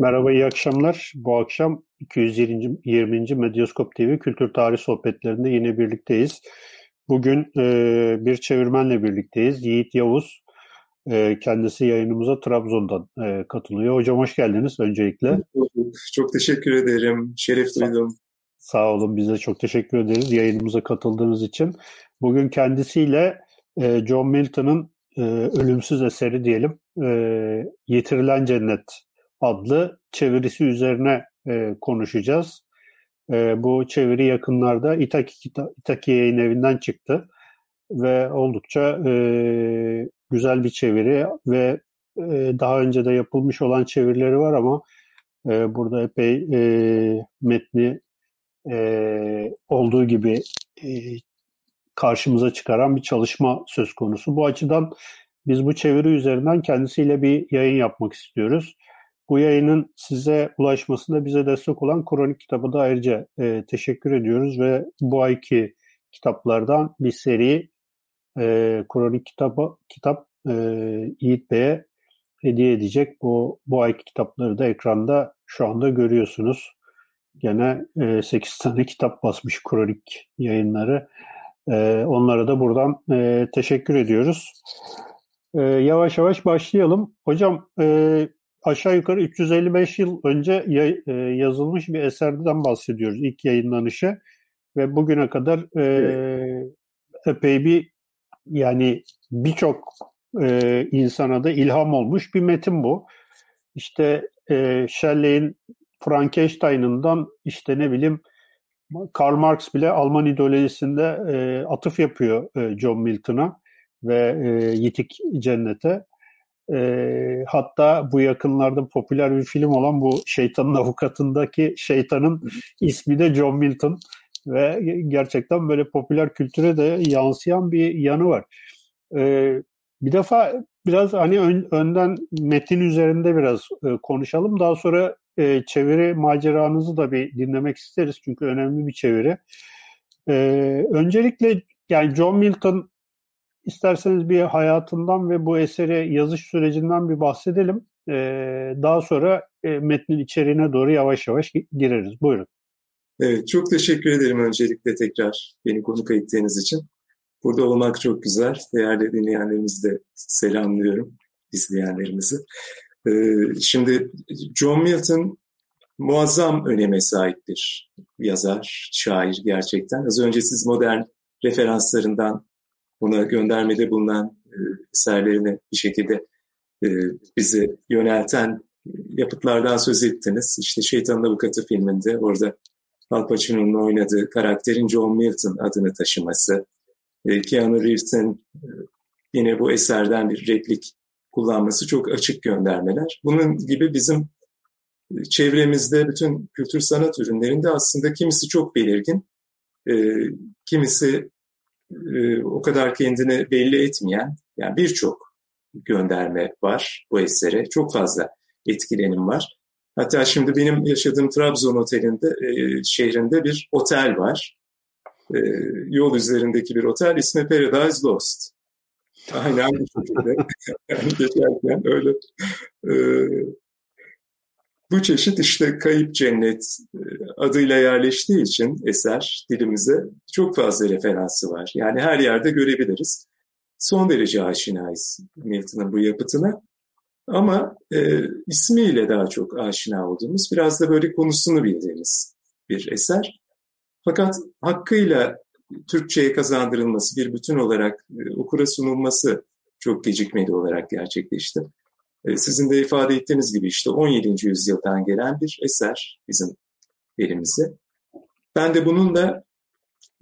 Merhaba, iyi akşamlar. Bu akşam 220. Medyaskop TV Kültür Tarih Sohbetlerinde yine birlikteyiz. Bugün e, bir çevirmenle birlikteyiz. Yiğit Yavuz. E, kendisi yayınımıza Trabzon'dan e, katılıyor. Hocam hoş geldiniz öncelikle. Çok teşekkür ederim. Şeref duydum. Sağ olun. Biz de çok teşekkür ederiz yayınımıza katıldığınız için. Bugün kendisiyle e, John Milton'ın e, ölümsüz eseri diyelim. E, Yitirilen Cennet adlı çevirisi üzerine e, konuşacağız. E, bu çeviri yakınlarda İtaki, İtaki Yayın Evi'nden çıktı ve oldukça e, güzel bir çeviri ve e, daha önce de yapılmış olan çevirileri var ama e, burada epey e, metni e, olduğu gibi e, karşımıza çıkaran bir çalışma söz konusu. Bu açıdan biz bu çeviri üzerinden kendisiyle bir yayın yapmak istiyoruz. Bu yayının size ulaşmasında bize destek olan Kronik kitabı da ayrıca e, teşekkür ediyoruz ve bu ayki kitaplardan bir seri e, Kronik kitabı kitap e, Yiğit Bey'e hediye edecek. Bu bu ayki kitapları da ekranda şu anda görüyorsunuz. Gene e, 8 tane kitap basmış Kronik yayınları. E, onlara da buradan e, teşekkür ediyoruz. E, yavaş yavaş başlayalım. Hocam e, aşağı yukarı 355 yıl önce e, yazılmış bir eserden bahsediyoruz ilk yayınlanışı ve bugüne kadar e, evet. epey bir yani birçok e, insana da ilham olmuş bir metin bu. İşte e, Shelley'in Frankenstein'ından işte ne bileyim Karl Marx bile Alman ideolojisinde e, atıf yapıyor e, John Milton'a ve e, Yitik Cennet'e. E, hatta bu yakınlarda popüler bir film olan bu Şeytanın Avukatı'ndaki şeytanın ismi de John Milton ve gerçekten böyle popüler kültüre de yansıyan bir yanı var. E, bir defa biraz hani ön, önden metin üzerinde biraz e, konuşalım. Daha sonra e, çeviri maceranızı da bir dinlemek isteriz çünkü önemli bir çeviri. E, öncelikle yani John Milton İsterseniz bir hayatından ve bu eseri yazış sürecinden bir bahsedelim. Ee, daha sonra e, metnin içeriğine doğru yavaş yavaş gireriz. Buyurun. Evet, çok teşekkür ederim öncelikle tekrar beni konuk ettiğiniz için. Burada olmak çok güzel. Değerli dinleyenlerimizi de selamlıyorum, izleyenlerimizi. Ee, şimdi John Milton muazzam öneme sahip bir yazar, şair gerçekten. Az önce siz modern referanslarından buna göndermede bulunan e, eserlerini bir şekilde e, bizi yönelten yapıtlardan söz ettiniz. İşte Şeytanın Avukatı filminde orada Al Pacino'nun oynadığı karakterin John Milton adını taşıması, e, Keanu Reeves'in e, yine bu eserden bir replik kullanması çok açık göndermeler. Bunun gibi bizim e, çevremizde bütün kültür sanat ürünlerinde aslında kimisi çok belirgin, e, kimisi e, o kadar kendini belli etmeyen yani birçok gönderme var bu esere. Çok fazla etkilenim var. Hatta şimdi benim yaşadığım Trabzon otelinde, e, şehrinde bir otel var. E, yol üzerindeki bir otel ismi Paradise Lost. Aynen bu şekilde. geçerken öyle e, bu çeşit işte Kayıp Cennet e, adıyla yerleştiği için eser dilimize çok fazla referansı var. Yani her yerde görebiliriz. Son derece aşinayız Milton'ın bu yapıtına. Ama e, ismiyle daha çok aşina olduğumuz, biraz da böyle konusunu bildiğimiz bir eser. Fakat hakkıyla Türkçe'ye kazandırılması, bir bütün olarak e, okura sunulması çok gecikmeli olarak gerçekleşti. E, sizin de ifade ettiğiniz gibi işte 17. yüzyıldan gelen bir eser bizim elimize. Ben de bunun da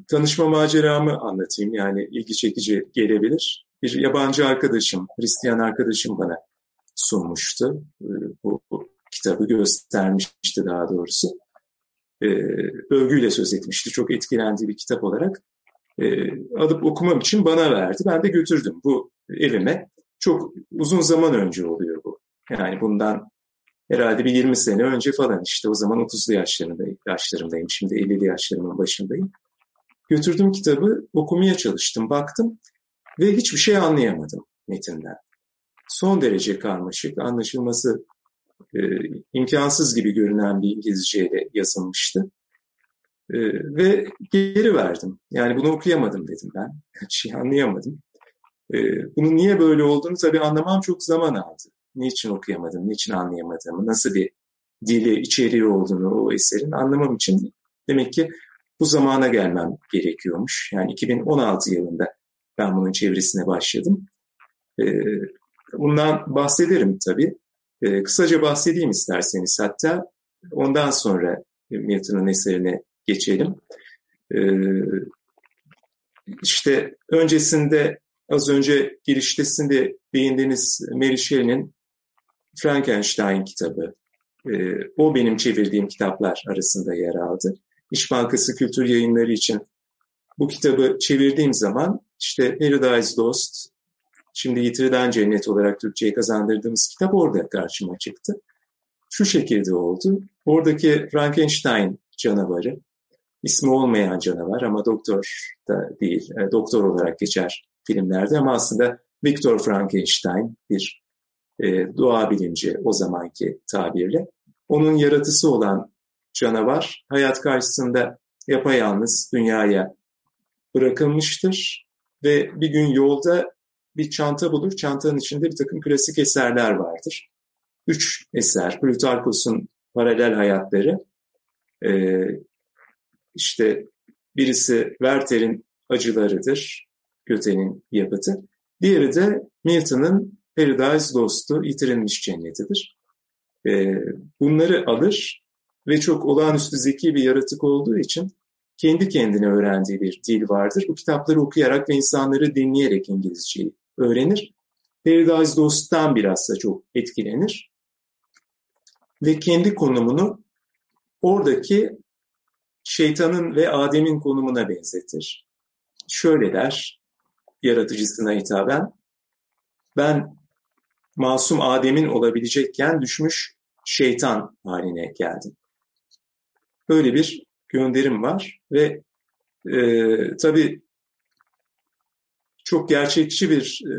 tanışma maceramı anlatayım. Yani ilgi çekici gelebilir. Bir yabancı arkadaşım, Hristiyan arkadaşım bana sunmuştu. E, bu, bu kitabı göstermişti daha doğrusu. E, övgüyle söz etmişti. Çok etkilendiği bir kitap olarak. Alıp okumam için bana verdi. Ben de götürdüm bu evime. Çok uzun zaman önce oluyor bu. Yani bundan herhalde bir 20 sene önce falan işte o zaman 30'lu yaşlarındayım, yaşlarımdayım. Şimdi 50'li yaşlarımın başındayım. Götürdüm kitabı, okumaya çalıştım, baktım ve hiçbir şey anlayamadım metinden. Son derece karmaşık, anlaşılması e, imkansız gibi görünen bir İngilizceyle yazılmıştı. E, ve geri verdim. Yani bunu okuyamadım dedim ben. Bir şey anlayamadım. E, bunun niye böyle olduğunu tabii anlamam çok zaman aldı. Niçin okuyamadım, niçin anlayamadım, nasıl bir dili, içeriği olduğunu o eserin anlamam için demek ki bu zamana gelmem gerekiyormuş. Yani 2016 yılında ben bunun çevresine başladım. E, bundan bahsederim tabii. E, kısaca bahsedeyim isterseniz hatta ondan sonra Milton'un eserine geçelim. E, işte öncesinde az önce giriştesinde beğendiğiniz Mary Shelley'nin Frankenstein kitabı. E, o benim çevirdiğim kitaplar arasında yer aldı. İş Bankası Kültür Yayınları için bu kitabı çevirdiğim zaman işte Paradise Lost, şimdi Yitirilen Cennet olarak Türkçe'ye kazandırdığımız kitap orada karşıma çıktı. Şu şekilde oldu. Oradaki Frankenstein canavarı, ismi olmayan canavar ama doktor da değil, doktor olarak geçer filmlerde ama aslında Victor Frankenstein bir e, doğa bilimci o zamanki tabirle. Onun yaratısı olan canavar hayat karşısında yapayalnız dünyaya bırakılmıştır ve bir gün yolda bir çanta bulur. Çantanın içinde bir takım klasik eserler vardır. Üç eser, Plutarkos'un paralel hayatları, ee, işte birisi Werther'in acılarıdır, Göte'nin yapıtı. Diğeri de Milton'ın Paradise Lost'u, yitirilmiş cennetidir. Ee, bunları alır ve çok olağanüstü zeki bir yaratık olduğu için kendi kendine öğrendiği bir dil vardır. Bu kitapları okuyarak ve insanları dinleyerek İngilizceyi öğrenir. Paradise Lost'tan biraz da çok etkilenir. Ve kendi konumunu oradaki şeytanın ve Adem'in konumuna benzetir. Şöyle der, yaratıcısına hitaben, ben masum Adem'in olabilecekken düşmüş şeytan haline geldim. Böyle bir gönderim var ve e, tabii çok gerçekçi bir e,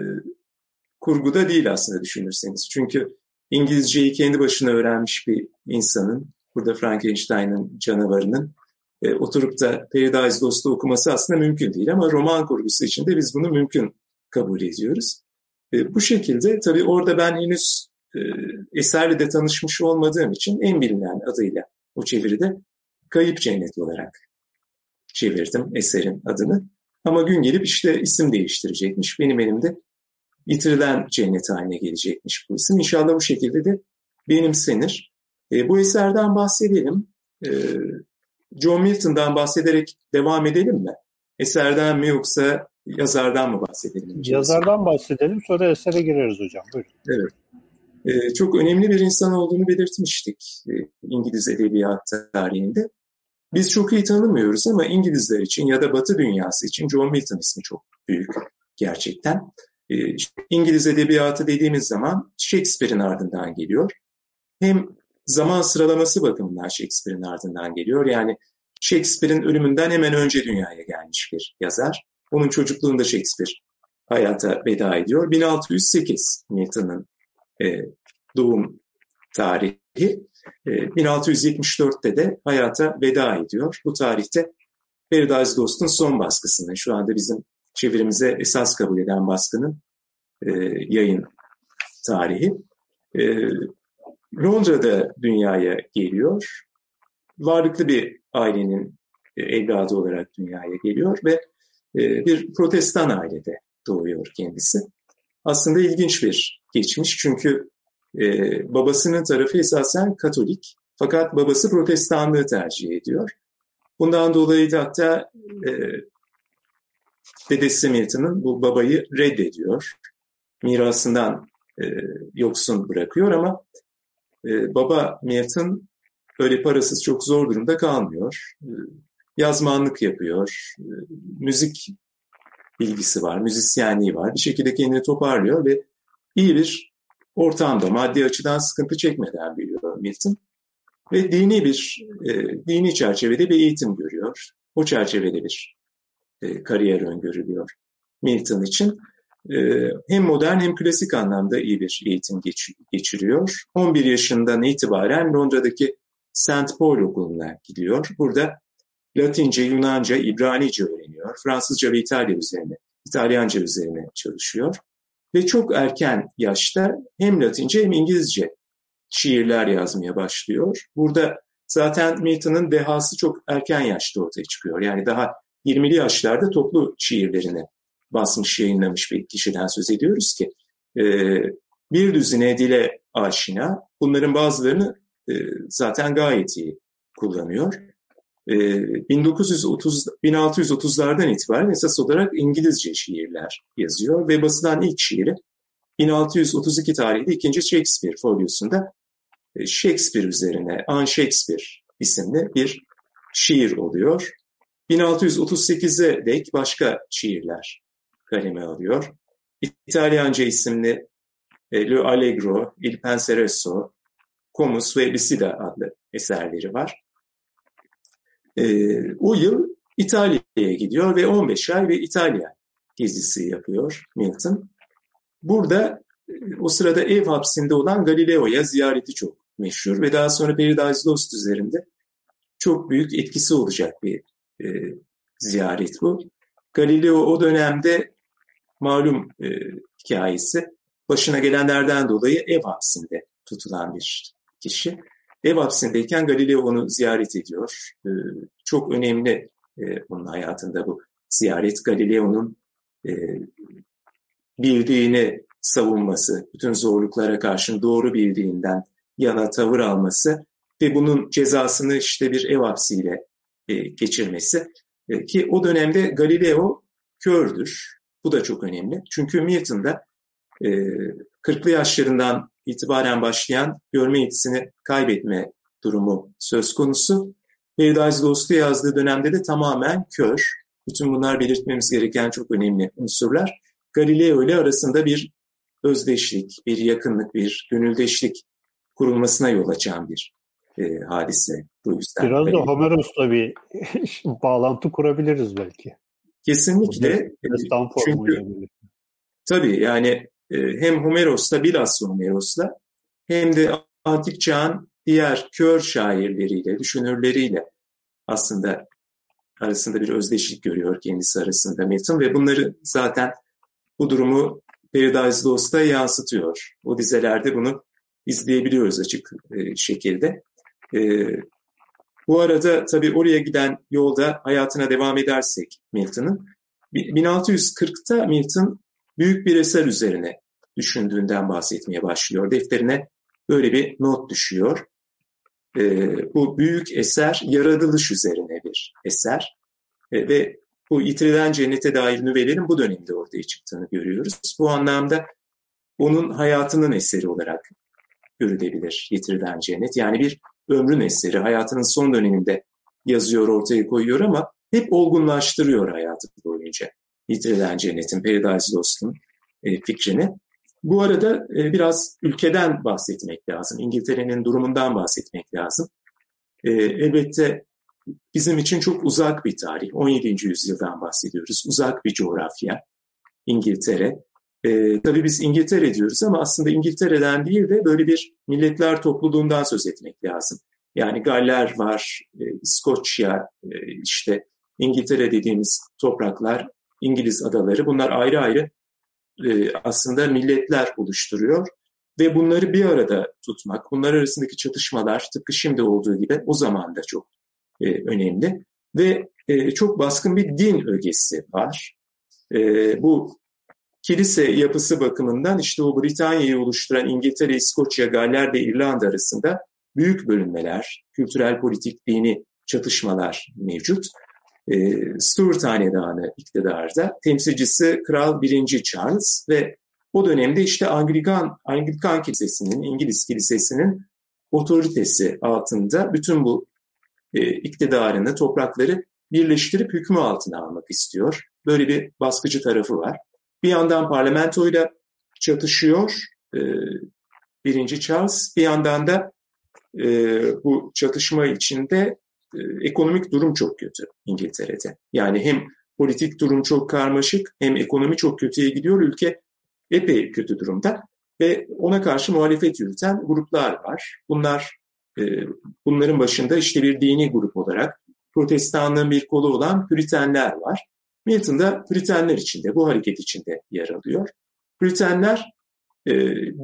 kurguda değil aslında düşünürseniz. Çünkü İngilizceyi kendi başına öğrenmiş bir insanın, burada Frankenstein'ın canavarının e, oturup da Paradise Lost'u okuması aslında mümkün değil ama roman kurgusu içinde biz bunu mümkün kabul ediyoruz. E, bu şekilde tabii orada ben henüz e, eserle de tanışmış olmadığım için en bilinen adıyla o çeviride Kayıp Cennet olarak çevirdim eserin adını. Ama gün gelip işte isim değiştirecekmiş. Benim elimde yitirilen cennet haline gelecekmiş bu isim. İnşallah bu şekilde de benimsenir. E, bu eserden bahsedelim. E, John Milton'dan bahsederek devam edelim mi? Eserden mi yoksa yazardan mı bahsedelim? Yazardan bahsedelim sonra esere gireriz hocam. Buyurun. Evet. Ee, çok önemli bir insan olduğunu belirtmiştik e, İngiliz edebiyat tarihinde. Biz çok iyi tanımıyoruz ama İngilizler için ya da Batı dünyası için John Milton ismi çok büyük gerçekten. Ee, İngiliz edebiyatı dediğimiz zaman Shakespeare'in ardından geliyor. Hem zaman sıralaması bakımından Shakespeare'in ardından geliyor. Yani Shakespeare'in ölümünden hemen önce dünyaya gelmiş bir yazar. Onun çocukluğunda Shakespeare hayata veda ediyor. 1608 Milton'ın e, doğum tarihi. E, 1674'te de hayata veda ediyor. Bu tarihte Paradise Lost'un son baskısını, şu anda bizim çevirimize esas kabul eden baskının e, yayın tarihi. E, Londra'da dünyaya geliyor. Varlıklı bir ailenin e, evladı olarak dünyaya geliyor ve e, bir protestan ailede doğuyor kendisi. Aslında ilginç bir geçmiş çünkü e, babasının tarafı esasen Katolik fakat babası protestanlığı tercih ediyor. Bundan dolayı da hatta e, dedesi Milton'ın bu babayı reddediyor. Mirasından yoksun bırakıyor ama e, baba Milton öyle parasız çok zor durumda kalmıyor. E, yazmanlık yapıyor, e, müzik bilgisi var, müzisyenliği var. Bir şekilde kendini toparlıyor ve iyi bir ortamda maddi açıdan sıkıntı çekmeden büyüyor Milton. Ve dini bir, e, dini çerçevede bir eğitim görüyor. O çerçevede bir e, kariyer öngörülüyor Milton için. Hem modern hem klasik anlamda iyi bir eğitim geçiriyor. 11 yaşından itibaren Londra'daki St. Paul Okulu'na gidiyor. Burada Latince, Yunanca, İbranice öğreniyor. Fransızca ve İtalya üzerine, İtalyanca üzerine çalışıyor. Ve çok erken yaşta hem Latince hem İngilizce şiirler yazmaya başlıyor. Burada zaten Milton'ın dehası çok erken yaşta ortaya çıkıyor. Yani daha 20'li yaşlarda toplu şiirlerini basmış, yayınlamış bir kişiden söz ediyoruz ki e, bir düzine dile aşina. Bunların bazılarını e, zaten gayet iyi kullanıyor. 1930 ee, 1630'lardan itibaren esas olarak İngilizce şiirler yazıyor ve basılan ilk şiiri 1632 tarihli ikinci Shakespeare folyosunda e, Shakespeare üzerine An Shakespeare isimli bir şiir oluyor. 1638'e dek başka şiirler kaleme alıyor. İtalyanca isimli e, Le Allegro, Il Penseroso, Comus ve Lisida adlı eserleri var. E, o yıl İtalya'ya gidiyor ve 15 ay ve İtalya gezisi yapıyor Milton. Burada e, o sırada ev hapsinde olan Galileo'ya ziyareti çok meşhur ve daha sonra Paradise Lost üzerinde çok büyük etkisi olacak bir e, ziyaret bu. Galileo o dönemde malum e, hikayesi başına gelenlerden dolayı ev hapsinde tutulan bir kişi. Ev hapsindeyken Galileo onu ziyaret ediyor. Ee, çok önemli e, onun hayatında bu ziyaret. Galileo'nun e, bildiğini savunması, bütün zorluklara karşın doğru bildiğinden yana tavır alması ve bunun cezasını işte bir ev hapsiyle e, geçirmesi. Ki o dönemde Galileo kördür. Bu da çok önemli. Çünkü Milton'da 40'lı yaşlarından itibaren başlayan görme yetisini kaybetme durumu söz konusu. Paradise Lost'u yazdığı dönemde de tamamen kör. Bütün bunlar belirtmemiz gereken çok önemli unsurlar. Galileo ile arasında bir özdeşlik, bir yakınlık, bir gönüldeşlik kurulmasına yol açan bir e, hadise bu yüzden. Biraz da Homeros'la bir bağlantı kurabiliriz belki. Kesinlikle. Çünkü, tabii yani ee, hem Homeros'la bilhassa Homeros'la hem de antik çağın diğer kör şairleriyle, düşünürleriyle aslında arasında bir özdeşlik görüyor kendisi arasında Milton ve bunları zaten bu durumu Paradise Lost'ta yansıtıyor. O dizelerde bunu izleyebiliyoruz açık e, şekilde. E, bu arada tabii oraya giden yolda hayatına devam edersek Milton'ın 1640'ta Milton büyük bir eser üzerine düşündüğünden bahsetmeye başlıyor. Defterine böyle bir not düşüyor. Ee, bu büyük eser yaratılış üzerine bir eser ee, ve bu yitirilen cennete dair nüvelerin bu dönemde ortaya çıktığını görüyoruz. Bu anlamda onun hayatının eseri olarak görülebilir yitirilen cennet. Yani bir ömrün eseri, hayatının son döneminde yazıyor, ortaya koyuyor ama hep olgunlaştırıyor hayatı boyunca yitirilen cennetin, Paradise Lost'un e, fikrini. Bu arada e, biraz ülkeden bahsetmek lazım. İngiltere'nin durumundan bahsetmek lazım. E, elbette bizim için çok uzak bir tarih. 17. yüzyıldan bahsediyoruz. Uzak bir coğrafya. İngiltere. E, tabii biz İngiltere diyoruz ama aslında İngiltere'den değil de böyle bir milletler topluluğundan söz etmek lazım. Yani Galler var, e, İskoçya, e, işte İngiltere dediğimiz topraklar, İngiliz adaları bunlar ayrı ayrı e, aslında milletler oluşturuyor ve bunları bir arada tutmak, bunlar arasındaki çatışmalar tıpkı şimdi olduğu gibi o zaman da çok e, önemli ve e, çok baskın bir din ögesi var. Bu kilise yapısı bakımından işte o Britanya'yı oluşturan İngiltere, İskoçya, Galler ve İrlanda arasında büyük bölünmeler, kültürel, politik, dini çatışmalar mevcut e, Stuart Hanedanı iktidarda. Temsilcisi Kral 1. Charles ve o dönemde işte Anglikan, Anglikan Kilisesi'nin, İngiliz Kilisesi'nin otoritesi altında bütün bu e, iktidarını, toprakları birleştirip hükmü altına almak istiyor. Böyle bir baskıcı tarafı var. Bir yandan parlamentoyla çatışıyor e, birinci Charles, bir yandan da e, bu çatışma içinde e, ekonomik durum çok kötü İngiltere'de. Yani hem politik durum çok karmaşık, hem ekonomi çok kötüye gidiyor, ülke epey kötü durumda ve ona karşı muhalefet yürüten gruplar var. Bunlar e, bunların başında işte bir dini grup olarak protestanlığın bir kolu olan Püritenler var. Milton da Püritenler içinde, bu hareket içinde yer alıyor. Püritenler e,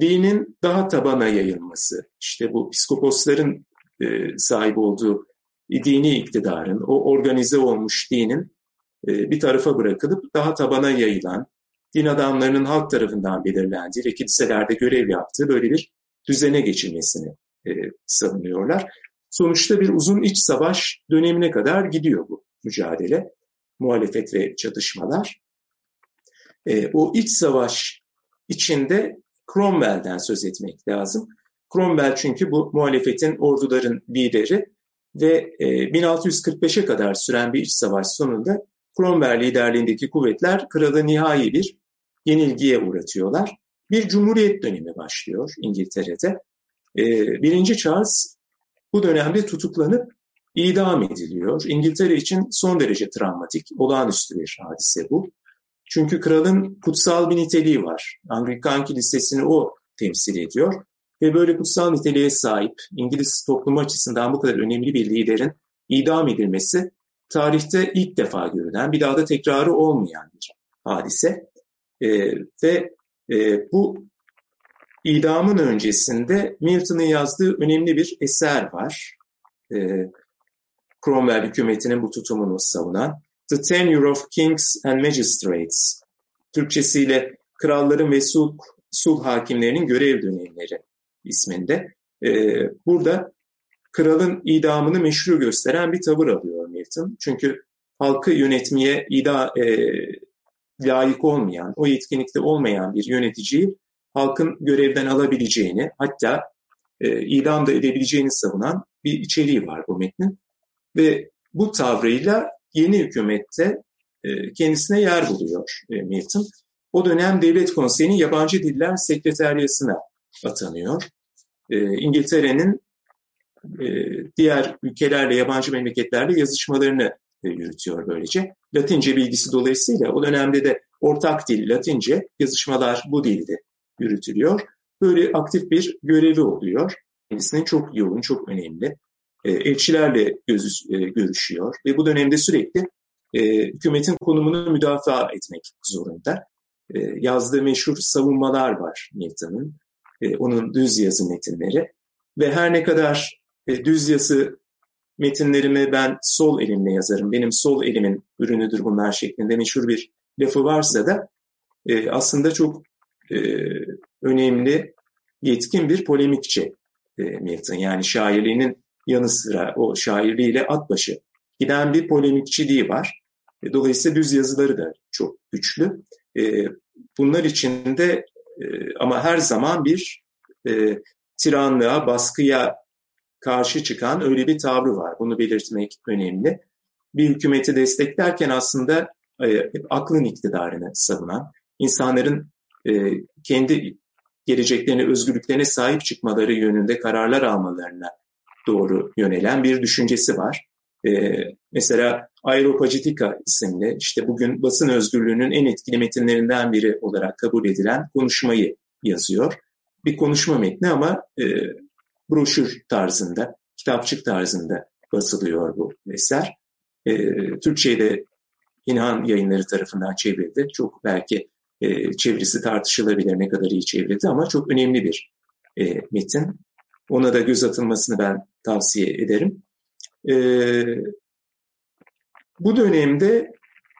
dinin daha tabana yayılması, işte bu psikoposların e, sahip olduğu dini iktidarın, o organize olmuş dinin e, bir tarafa bırakılıp daha tabana yayılan, din adamlarının halk tarafından belirlendiği ve kiliselerde görev yaptığı böyle bir düzene geçilmesini e, savunuyorlar. Sonuçta bir uzun iç savaş dönemine kadar gidiyor bu mücadele, muhalefet ve çatışmalar. E, o iç savaş içinde Cromwell'den söz etmek lazım. Cromwell çünkü bu muhalefetin orduların lideri ve e, 1645'e kadar süren bir iç savaş sonunda Cromwell liderliğindeki kuvvetler kralı nihai bir yenilgiye uğratıyorlar. Bir cumhuriyet dönemi başlıyor İngiltere'de. E, Birinci Charles bu dönemde tutuklanıp idam ediliyor. İngiltere için son derece travmatik, olağanüstü bir hadise bu. Çünkü kralın kutsal bir niteliği var. Anglikan Kilisesi'ni o temsil ediyor. Ve böyle kutsal niteliğe sahip İngiliz toplumu açısından bu kadar önemli bir liderin idam edilmesi tarihte ilk defa görülen, bir daha da tekrarı olmayan bir hadise. E, ve e, bu idamın öncesinde Milton'ın yazdığı önemli bir eser var. E, Cromwell hükümetinin bu tutumunu savunan The Tenure of Kings and Magistrates, Türkçesiyle Kralların ve Sulh, sulh hakimlerinin görev dönemleri isminde. Ee, burada kralın idamını meşru gösteren bir tavır alıyor Milton. Çünkü halkı yönetmeye ida, e, layık olmayan, o yetkinlikte olmayan bir yöneticiyi halkın görevden alabileceğini, hatta e, idam da edebileceğini savunan bir içeriği var bu metnin. Ve bu tavrıyla yeni hükümette e, kendisine yer buluyor e, Milton. O dönem Devlet Konseyi'nin Yabancı Diller Sekreteryasına atanıyor. E, İngiltere'nin diğer ülkelerle, yabancı memleketlerle yazışmalarını yürütüyor böylece. Latince bilgisi dolayısıyla o dönemde de ortak dil Latince, yazışmalar bu dilde yürütülüyor. Böyle aktif bir görevi oluyor. Kendisine çok yoğun, çok önemli. Elçilerle görüşüyor ve bu dönemde sürekli hükümetin konumunu müdafaa etmek zorunda. Yazdığı meşhur savunmalar var Milton'ın. Onun düz yazı metinleri. Ve her ne kadar düz yazı metinlerimi ben sol elimle yazarım, benim sol elimin ürünüdür bunlar şeklinde meşhur bir lafı varsa da aslında çok önemli, yetkin bir polemikçi Milton. Yani şairliğinin yanı sıra o şairliğiyle at başı giden bir polemikçiliği var. E, dolayısıyla düz yazıları da çok güçlü. E, bunlar içinde e, ama her zaman bir tiranlığa, baskıya karşı çıkan öyle bir tavrı var. Bunu belirtmek önemli. Bir hükümeti desteklerken aslında aklın iktidarını savunan, insanların kendi geleceklerine, özgürlüklerine sahip çıkmaları yönünde kararlar almalarına doğru yönelen bir düşüncesi var. E, mesela Aeropagitica isimli işte bugün basın özgürlüğünün en etkili metinlerinden biri olarak kabul edilen konuşmayı yazıyor. Bir konuşma metni ama e, broşür tarzında, kitapçık tarzında basılıyor bu eser. E, Türkçe'ye de İnhan yayınları tarafından çevrildi. Çok belki e, çevirisi tartışılabilir ne kadar iyi çevrildi ama çok önemli bir e, metin. Ona da göz atılmasını ben tavsiye ederim. E, bu dönemde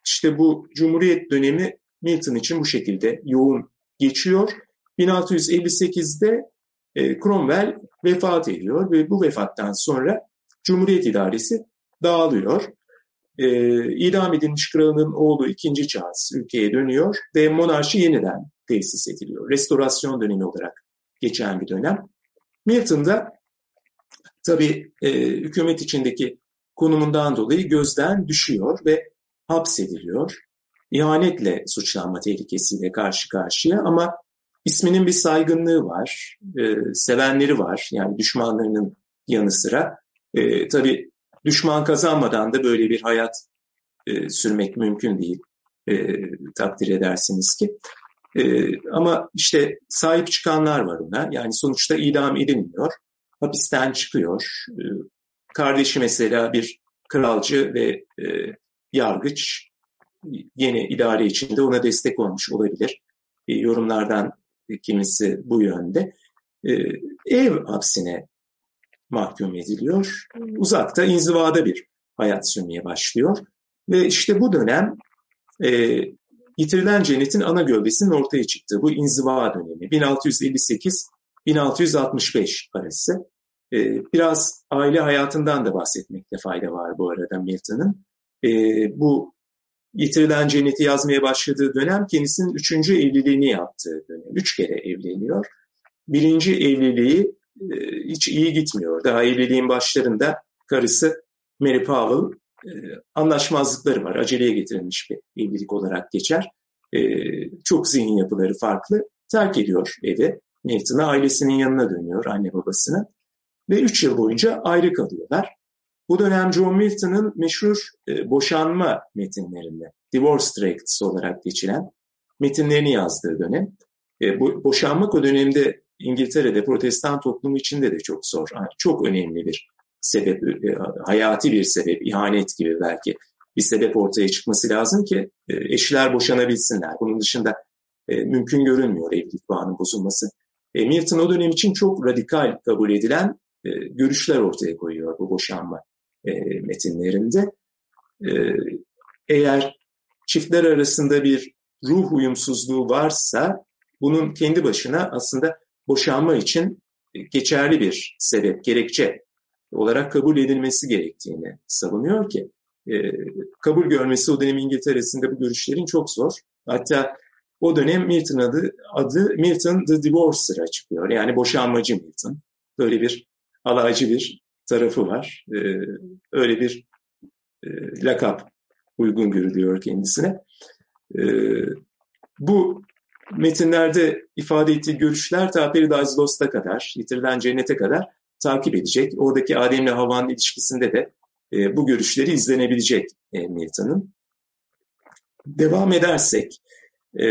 işte bu Cumhuriyet dönemi Milton için bu şekilde yoğun geçiyor. 1658'de e, Cromwell vefat ediyor ve bu vefattan sonra Cumhuriyet idaresi dağılıyor. E, idam edilmiş kralın oğlu 2. Charles ülkeye dönüyor ve monarşi yeniden tesis ediliyor. Restorasyon dönemi olarak geçen bir dönem. Milton da tabii e, hükümet içindeki konumundan dolayı gözden düşüyor ve hapsediliyor. İhanetle suçlanma tehlikesiyle karşı karşıya ama isminin bir saygınlığı var, e, sevenleri var yani düşmanlarının yanı sıra. E, tabii düşman kazanmadan da böyle bir hayat e, sürmek mümkün değil. E, takdir edersiniz ki. E, ama işte sahip çıkanlar var ona. Yani sonuçta idam edilmiyor. Hapisten çıkıyor. E, kardeşi mesela bir kralcı ve e, yargıç yeni idare içinde ona destek olmuş olabilir. E, yorumlardan kimisi bu yönde. E, ev hapsine mahkum ediliyor. Uzakta, inzivada bir hayat sürmeye başlıyor. Ve işte bu dönem e, yitirilen cennetin ana gövdesinin ortaya çıktığı bu inziva dönemi 1658-1665 arası. E, biraz aile hayatından da bahsetmekte fayda var bu arada Milton'ın. E, bu yitirilen cenneti yazmaya başladığı dönem kendisinin üçüncü evliliğini yaptığı dönem. Üç kere evleniyor. Birinci evliliği e, hiç iyi gitmiyor. Daha evliliğin başlarında karısı Mary Powell anlaşmazlıkları var. Aceleye getirilmiş bir evlilik olarak geçer. E, çok zihin yapıları farklı. Terk ediyor evi. Nathan'a ailesinin yanına dönüyor, anne babasına. Ve üç yıl boyunca ayrı kalıyorlar. Bu dönem John Milton'ın meşhur e, boşanma metinlerinde, divorce tracts olarak geçilen metinlerini yazdığı dönem. E, boşanmak o dönemde İngiltere'de protestan toplumu içinde de çok zor. Çok önemli bir sebep, e, hayati bir sebep, ihanet gibi belki bir sebep ortaya çıkması lazım ki e, eşler boşanabilsinler. Bunun dışında e, mümkün görünmüyor evlilik bağının bozulması. Milton o dönem için çok radikal kabul edilen görüşler ortaya koyuyor bu boşanma metinlerinde. Eğer çiftler arasında bir ruh uyumsuzluğu varsa bunun kendi başına aslında boşanma için geçerli bir sebep, gerekçe olarak kabul edilmesi gerektiğini savunuyor ki e, kabul görmesi o dönem İngiltere'sinde bu görüşlerin çok zor. Hatta o dönem Milton adı, adı Milton the Divorcer'a çıkıyor. Yani boşanmacı Milton. Böyle bir alaycı bir tarafı var. E, öyle bir e, lakap uygun görülüyor kendisine. E, bu metinlerde ifade ettiği görüşler ta Paradise Lost'a kadar, yitirilen cennete kadar takip edecek. Oradaki Adem'le Havva'nın ilişkisinde de e, bu görüşleri izlenebilecek e, Milton'ın. Devam edersek e,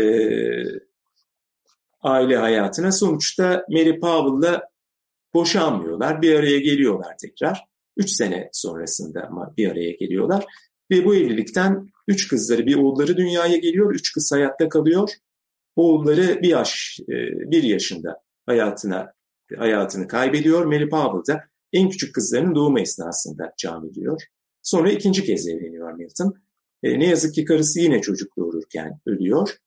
aile hayatına sonuçta Mary Powell'la boşanmıyorlar. Bir araya geliyorlar tekrar. Üç sene sonrasında bir araya geliyorlar. Ve bu evlilikten üç kızları, bir oğulları dünyaya geliyor. Üç kız hayatta kalıyor. Oğulları bir yaş, e, bir yaşında hayatına hayatını kaybediyor. Mary Powell da en küçük kızlarının doğumu esnasında can veriyor. Sonra ikinci kez evleniyor Milton. E, ne yazık ki karısı yine çocuk doğururken ölüyor.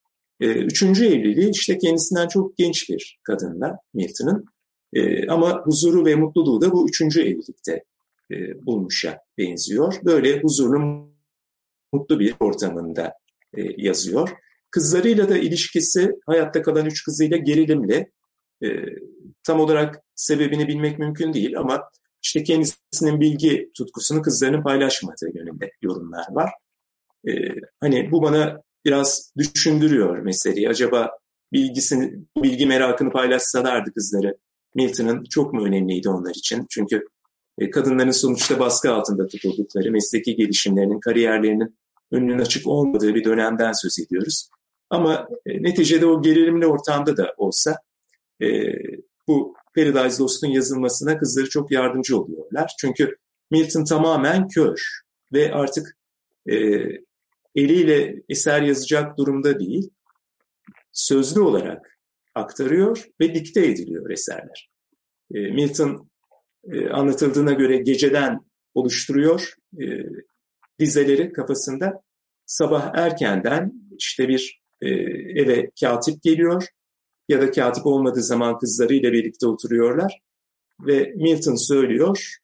E, üçüncü evliliği işte kendisinden çok genç bir kadınla Milton'ın. E, ama huzuru ve mutluluğu da bu üçüncü evlilikte e, bulmuşa benziyor. Böyle huzurlu, mutlu bir ortamında e, yazıyor. Kızlarıyla da ilişkisi hayatta kalan üç kızıyla gerilimli. E, tam olarak sebebini bilmek mümkün değil ama işte kendisinin bilgi tutkusunu kızlarının paylaşmadığı yönünde yorumlar var. Ee, hani bu bana biraz düşündürüyor meseleyi. Acaba bilgisini, bilgi merakını paylaşsalardı kızları Milton'ın çok mu önemliydi onlar için? Çünkü e, kadınların sonuçta baskı altında tutuldukları, mesleki gelişimlerinin, kariyerlerinin önünün açık olmadığı bir dönemden söz ediyoruz. Ama e, neticede o gerilimli ortamda da olsa e, bu Paradise Lost'un yazılmasına kızları çok yardımcı oluyorlar. Çünkü Milton tamamen kör ve artık e, eliyle eser yazacak durumda değil. Sözlü olarak aktarıyor ve dikte ediliyor eserler. E, Milton e, anlatıldığına göre geceden oluşturuyor e, dizeleri kafasında. Sabah erkenden işte bir e, eve katip geliyor ya da katip olmadığı zaman kızlarıyla birlikte oturuyorlar ve Milton söylüyor,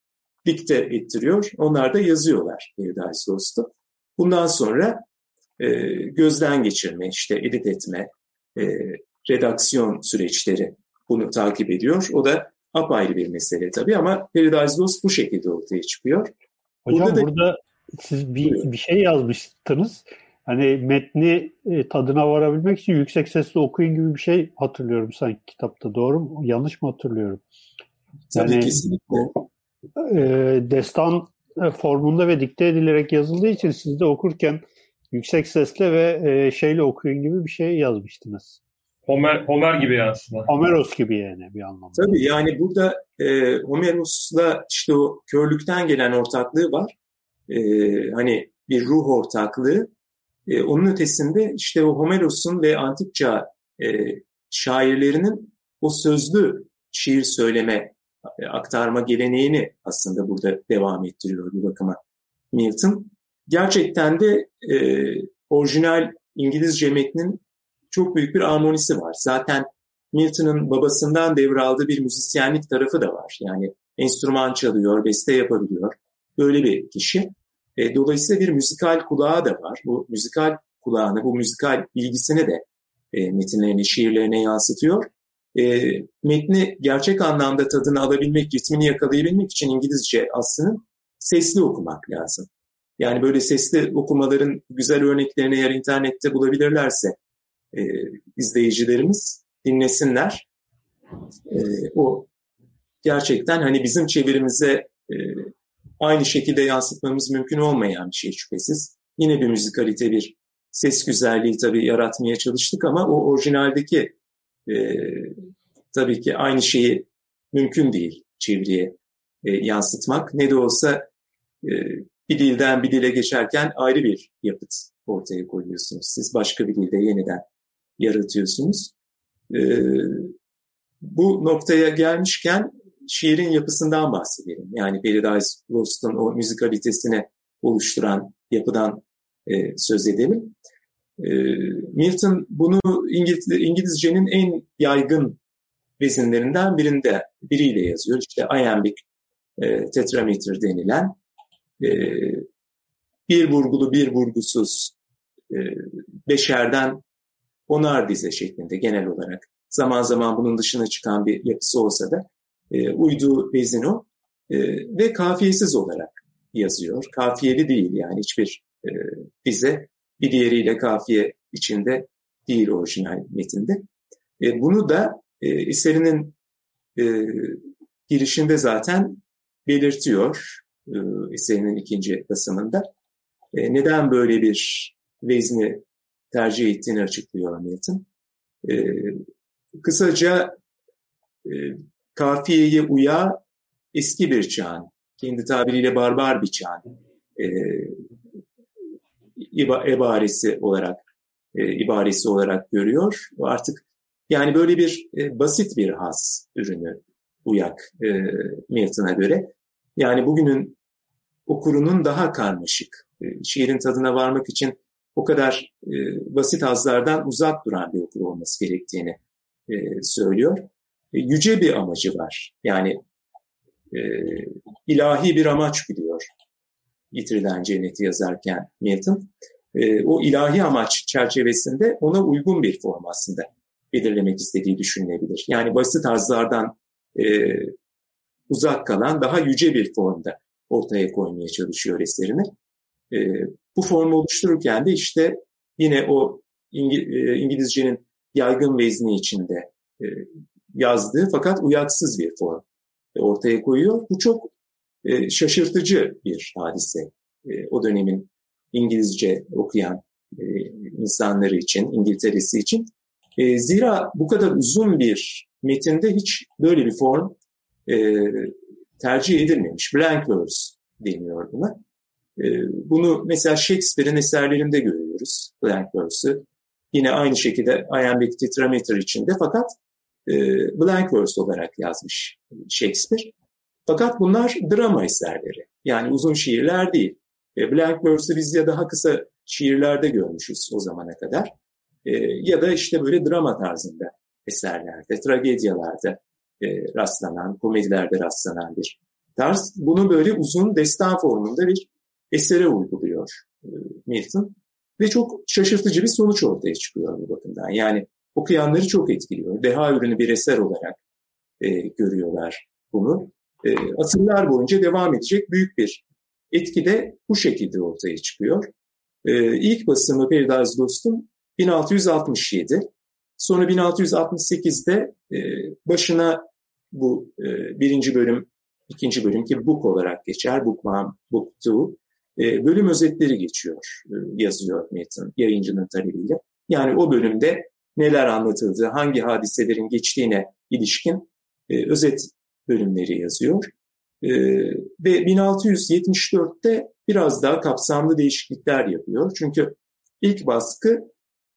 dikte ettiriyor. Onlar da yazıyorlar Paradise Lost'u. Bundan sonra e, gözden geçirme, işte edit etme, e, redaksiyon süreçleri bunu takip ediyor. O da apayrı bir mesele tabii ama Paradise Lost bu şekilde ortaya çıkıyor. Hocam burada, da, burada siz bir, bir şey yazmıştınız hani metni e, tadına varabilmek için yüksek sesle okuyun gibi bir şey hatırlıyorum sanki kitapta. Doğru mu? Yanlış mı hatırlıyorum? Tabii yani, kesinlikle. E, destan e, formunda ve dikte edilerek yazıldığı için siz de okurken yüksek sesle ve e, şeyle okuyun gibi bir şey yazmıştınız. Homer, Homer gibi aslında. Homeros gibi yani bir anlamda. Tabii yani burada e, Homeros'la işte o körlükten gelen ortaklığı var. E, hani bir ruh ortaklığı. E, onun ötesinde işte o Homeros'un ve antik çağ e, şairlerinin o sözlü şiir söyleme, e, aktarma geleneğini aslında burada devam ettiriyor bir bakıma Milton. Gerçekten de e, orijinal İngilizce metnin çok büyük bir armonisi var. Zaten Milton'ın babasından devraldığı bir müzisyenlik tarafı da var. Yani enstrüman çalıyor, beste yapabiliyor. Böyle bir kişi. E, dolayısıyla bir müzikal kulağı da var. Bu müzikal kulağını, bu müzikal bilgisini de e, metinlerine, şiirlerine yansıtıyor. E, metni gerçek anlamda tadını alabilmek, ritmini yakalayabilmek için İngilizce aslında sesli okumak lazım. Yani böyle sesli okumaların güzel örneklerini eğer internette bulabilirlerse e, izleyicilerimiz dinlesinler. E, o gerçekten hani bizim çevirimize e, aynı şekilde yansıtmamız mümkün olmayan bir şey şüphesiz. Yine bir müzikalite, bir ses güzelliği tabii yaratmaya çalıştık ama o orijinaldeki e, tabii ki aynı şeyi mümkün değil çeviriye e, yansıtmak. Ne de olsa e, bir dilden bir dile geçerken ayrı bir yapıt ortaya koyuyorsunuz. Siz başka bir dilde yeniden yaratıyorsunuz. E, bu noktaya gelmişken şiirin yapısından bahsedelim. Yani Paradise Lost'un o müzikalitesini oluşturan yapıdan e, söz edelim. E, Milton bunu İngiliz, İngilizcenin en yaygın vezinlerinden birinde biriyle yazıyor. İşte iambic e, tetrameter denilen e, bir vurgulu bir vurgusuz e, beşerden onar dize şeklinde genel olarak. Zaman zaman bunun dışına çıkan bir yapısı olsa da e, uyduğu vezin o e, ve kafiyesiz olarak yazıyor. Kafiyeli değil yani hiçbir e, dize bir diğeriyle kafiye içinde değil orijinal metinde. E, bunu da e, eserinin e, girişinde zaten belirtiyor e, eserinin ikinci basımında. E, neden böyle bir vezni tercih ettiğini açıklıyor Milton. E, kısaca e, kafiyeye uya eski bir çağın, kendi tabiriyle barbar bir çağın e, iba, ebaresi olarak e, ibaresi olarak görüyor. Artık yani böyle bir e, basit bir has ürünü uyak e, Milton'a göre. Yani bugünün okurunun daha karmaşık, e, şiirin tadına varmak için o kadar e, basit hazlardan uzak duran bir okur olması gerektiğini e, söylüyor. E, yüce bir amacı var. Yani e, ilahi bir amaç biliyor Yitirilen Cenneti yazarken Milton. E, o ilahi amaç çerçevesinde ona uygun bir form aslında belirlemek istediği düşünülebilir. Yani basit tarzlardan e, uzak kalan daha yüce bir formda ortaya koymaya çalışıyor eserini. E, bu formu oluştururken de işte yine o İngil e, İngilizcenin yaygın vezni içinde e, yazdığı fakat uyaksız bir form ortaya koyuyor. Bu çok e, şaşırtıcı bir hadise. E, o dönemin İngilizce okuyan e, insanları için, İngiltere'si için. E, zira bu kadar uzun bir metinde hiç böyle bir form e, tercih edilmemiş. Blank verse deniyor buna. E, bunu mesela Shakespeare'in eserlerinde görüyoruz. Blank verse'ü. Yine aynı şekilde iambic tetrameter içinde fakat e, blank verse olarak yazmış Shakespeare. Fakat bunlar drama eserleri. Yani uzun şiirler değil. E, blank verse'ü biz ya daha kısa şiirlerde görmüşüz o zamana kadar. E, ya da işte böyle drama tarzında eserlerde, tragedyalarda e, rastlanan, komedilerde rastlanan bir tarz. Bunu böyle uzun destan formunda bir esere uyguluyor e, Milton. Ve çok şaşırtıcı bir sonuç ortaya çıkıyor bu bakımdan. Yani okuyanları çok etkiliyor. Deha ürünü bir eser olarak e, görüyorlar bunu. E, asırlar boyunca devam edecek büyük bir etki de bu şekilde ortaya çıkıyor. E, ilk basımı Paradise Lost'un 1667. Sonra 1668'de e, başına bu e, birinci bölüm ikinci bölüm ki book olarak geçer. Book one, book two. E, bölüm özetleri geçiyor, e, yazıyor Milton yayıncının talebiyle. Yani o bölümde neler anlatıldığı, hangi hadiselerin geçtiğine ilişkin e, özet bölümleri yazıyor. E, ve 1674'te biraz daha kapsamlı değişiklikler yapıyor. Çünkü ilk baskı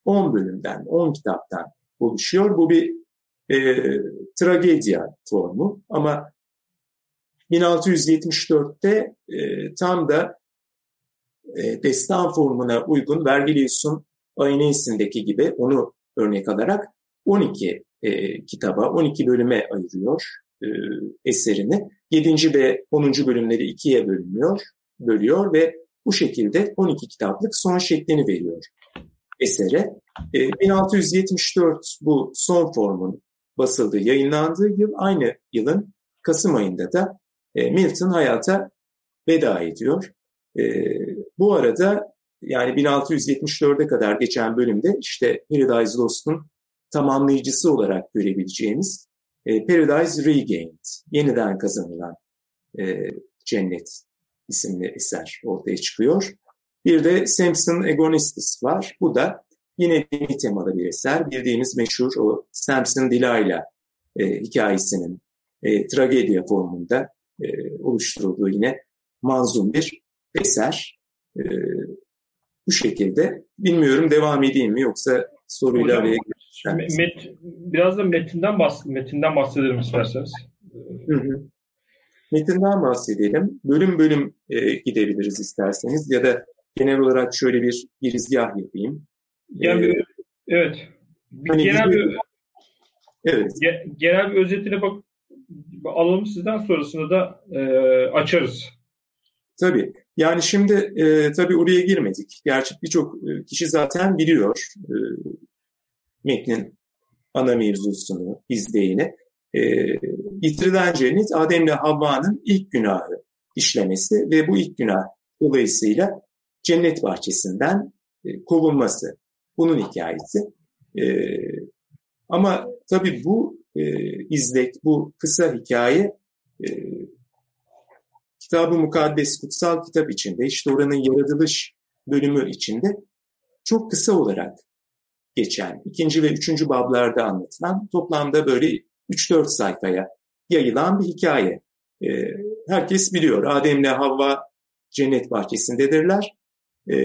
10 bölümden, 10 kitaptan oluşuyor. Bu bir e, tragedya formu ama 1674'te e, tam da e, destan formuna uygun Vergilius'un Aeneis'indeki gibi onu örnek alarak 12 e, kitaba, 12 bölüme ayırıyor e, eserini. 7. ve 10. bölümleri ikiye bölünüyor, bölüyor ve bu şekilde 12 kitaplık son şeklini veriyor esere. E, 1674 bu son formun basıldığı, yayınlandığı yıl aynı yılın Kasım ayında da e, Milton hayata veda ediyor. E, bu arada yani 1674'e kadar geçen bölümde işte Paradise Lost'un tamamlayıcısı olarak görebileceğimiz e, Paradise Regained, yeniden kazanılan e, cennet isimli eser ortaya çıkıyor. Bir de Samson Agonistis var. Bu da yine dini temalı bir eser. Bildiğimiz meşhur o Samson Delilah e, hikayesinin e, tragedya formunda e, oluşturulduğu yine manzum bir eser. E, bu şekilde bilmiyorum devam edeyim mi yoksa soruyla araya met, biraz da metinden, bahs metinden bahsedelim isterseniz. Hı hı. Metinden bahsedelim. Bölüm bölüm e, gidebiliriz isterseniz ya da genel olarak şöyle bir girizgah yapayım. Yani, ee, evet. Bir hani genel bir, evet. genel bir özetine bak alalım sizden sonrasında da e, açarız. Tabii. Yani şimdi e, tabii oraya girmedik. Gerçi birçok e, kişi zaten biliyor e, metnin ana mevzusunu, izleyini. E, yitirilen cennet Adem'le Havva'nın ilk günahı işlemesi ve bu ilk günah dolayısıyla cennet bahçesinden e, kovulması. Bunun hikayesi. E, ama tabii bu e, izlek, bu kısa hikaye e, Kitab-ı Mukaddes Kutsal Kitap içinde, işte oranın yaratılış bölümü içinde çok kısa olarak geçen, ikinci ve üçüncü bablarda anlatılan toplamda böyle 3-4 sayfaya yayılan bir hikaye. E, herkes biliyor, Adem'le Havva cennet bahçesindedirler. E,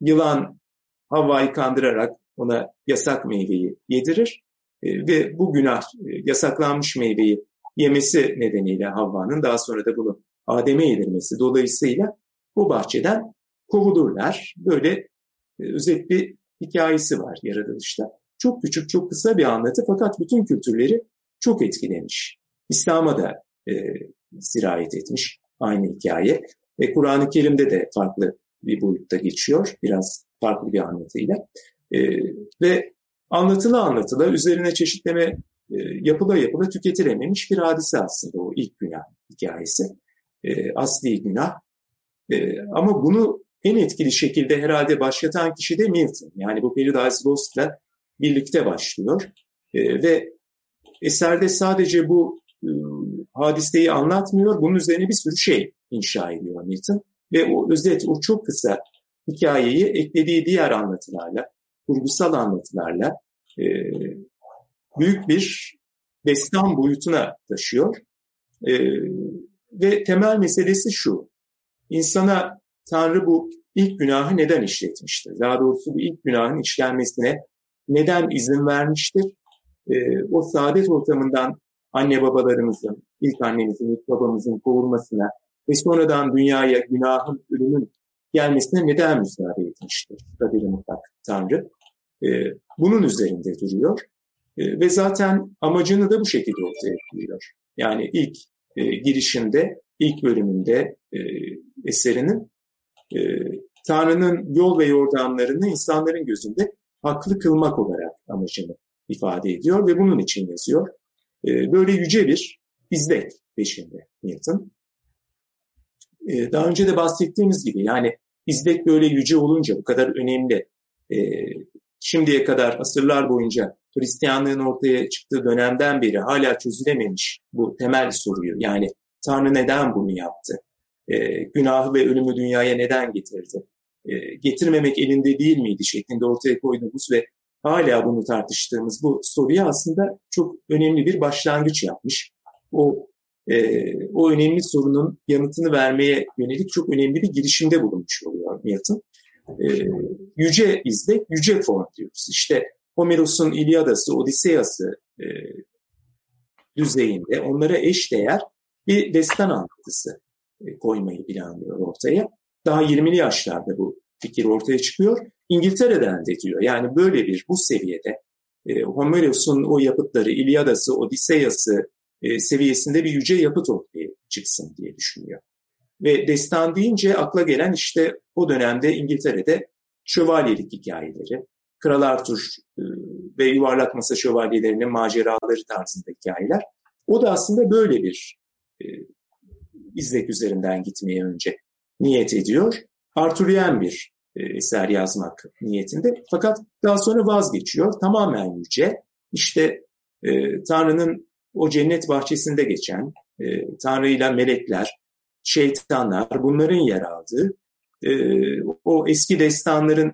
yılan Havva'yı kandırarak ona yasak meyveyi yedirir e, ve bu günah e, yasaklanmış meyveyi yemesi nedeniyle Havva'nın daha sonra da bunu Adem'e yedirmesi dolayısıyla bu bahçeden kovulurlar. Böyle e, özet bir hikayesi var yaratılışta. Çok küçük, çok kısa bir anlatı fakat bütün kültürleri çok etkilemiş. İslam'a da e, sirayet etmiş aynı hikaye. Ve Kur'an-ı Kerim'de de farklı bir boyutta geçiyor. Biraz farklı bir anlatıyla. E, ve anlatıla anlatıla üzerine çeşitleme e, yapıla yapıla tüketilememiş bir hadise aslında o ilk günah hikayesi. E, asli günah. E, ama bunu en etkili şekilde herhalde başlatan kişi de Milton. Yani bu Paradise Lost'la birlikte başlıyor. E, ve eserde sadece bu e, hadiseyi anlatmıyor, bunun üzerine bir sürü şey inşa ediyor Milton. Ve o özet, o çok kısa hikayeyi eklediği diğer anlatılarla, kurgusal anlatılarla e, büyük bir destan boyutuna taşıyor. E, ve temel meselesi şu, insana Tanrı bu ilk günahı neden işletmiştir? Daha doğrusu bu ilk günahın işlenmesine neden izin vermiştir? E, o saadet ortamından anne babalarımızın, ilk annemizin, ilk babamızın kovulmasına ve sonradan dünyaya günahın, ölümün gelmesine neden müsaade etmiştir? Kaderi mutlak Tanrı. E, bunun üzerinde duruyor. E, ve zaten amacını da bu şekilde ortaya koyuyor. Yani ilk e, girişinde, ilk bölümünde e, eserinin e, Tanrı'nın yol ve yordamlarını insanların gözünde haklı kılmak olarak amacını ifade ediyor ve bunun için yazıyor. E, böyle yüce bir izlek peşinde Milton. E, daha önce de bahsettiğimiz gibi yani izlek böyle yüce olunca bu kadar önemli. E, şimdiye kadar asırlar boyunca Hristiyanlığın ortaya çıktığı dönemden beri hala çözülememiş bu temel soruyu yani Tanrı neden bunu yaptı? E, günahı ve ölümü dünyaya neden getirdi? E, getirmemek elinde değil miydi şeklinde ortaya koyduğumuz ve hala bunu tartıştığımız bu soruya aslında çok önemli bir başlangıç yapmış. O e, o önemli sorunun yanıtını vermeye yönelik çok önemli bir girişimde bulunmuş oluyor Milton. E, yüce izlek, yüce form diyoruz. İşte Homeros'un İlyadası, Odiseyası e, düzeyinde onlara eş değer bir destan anlatısı e, koymayı planlıyor ortaya. Daha 20'li yaşlarda bu fikir ortaya çıkıyor. İngiltere'den de diyor. Yani böyle bir bu seviyede e, Homeros'un o yapıtları, İlyadası, Odiseyası e, seviyesinde bir yüce yapıt ortaya çıksın diye düşünüyor. Ve destan deyince akla gelen işte o dönemde İngiltere'de şövalyelik hikayeleri, Kral Arthur e, ve yuvarlak masa şövalyelerinin maceraları tarzında hikayeler. O da aslında böyle bir e, izlek üzerinden gitmeye önce niyet ediyor. Arthurian bir e, eser yazmak niyetinde. Fakat daha sonra vazgeçiyor. Tamamen yüce. İşte e, Tanrı'nın o cennet bahçesinde geçen e, Tanrı ile melekler, şeytanlar bunların yer aldığı e, o eski destanların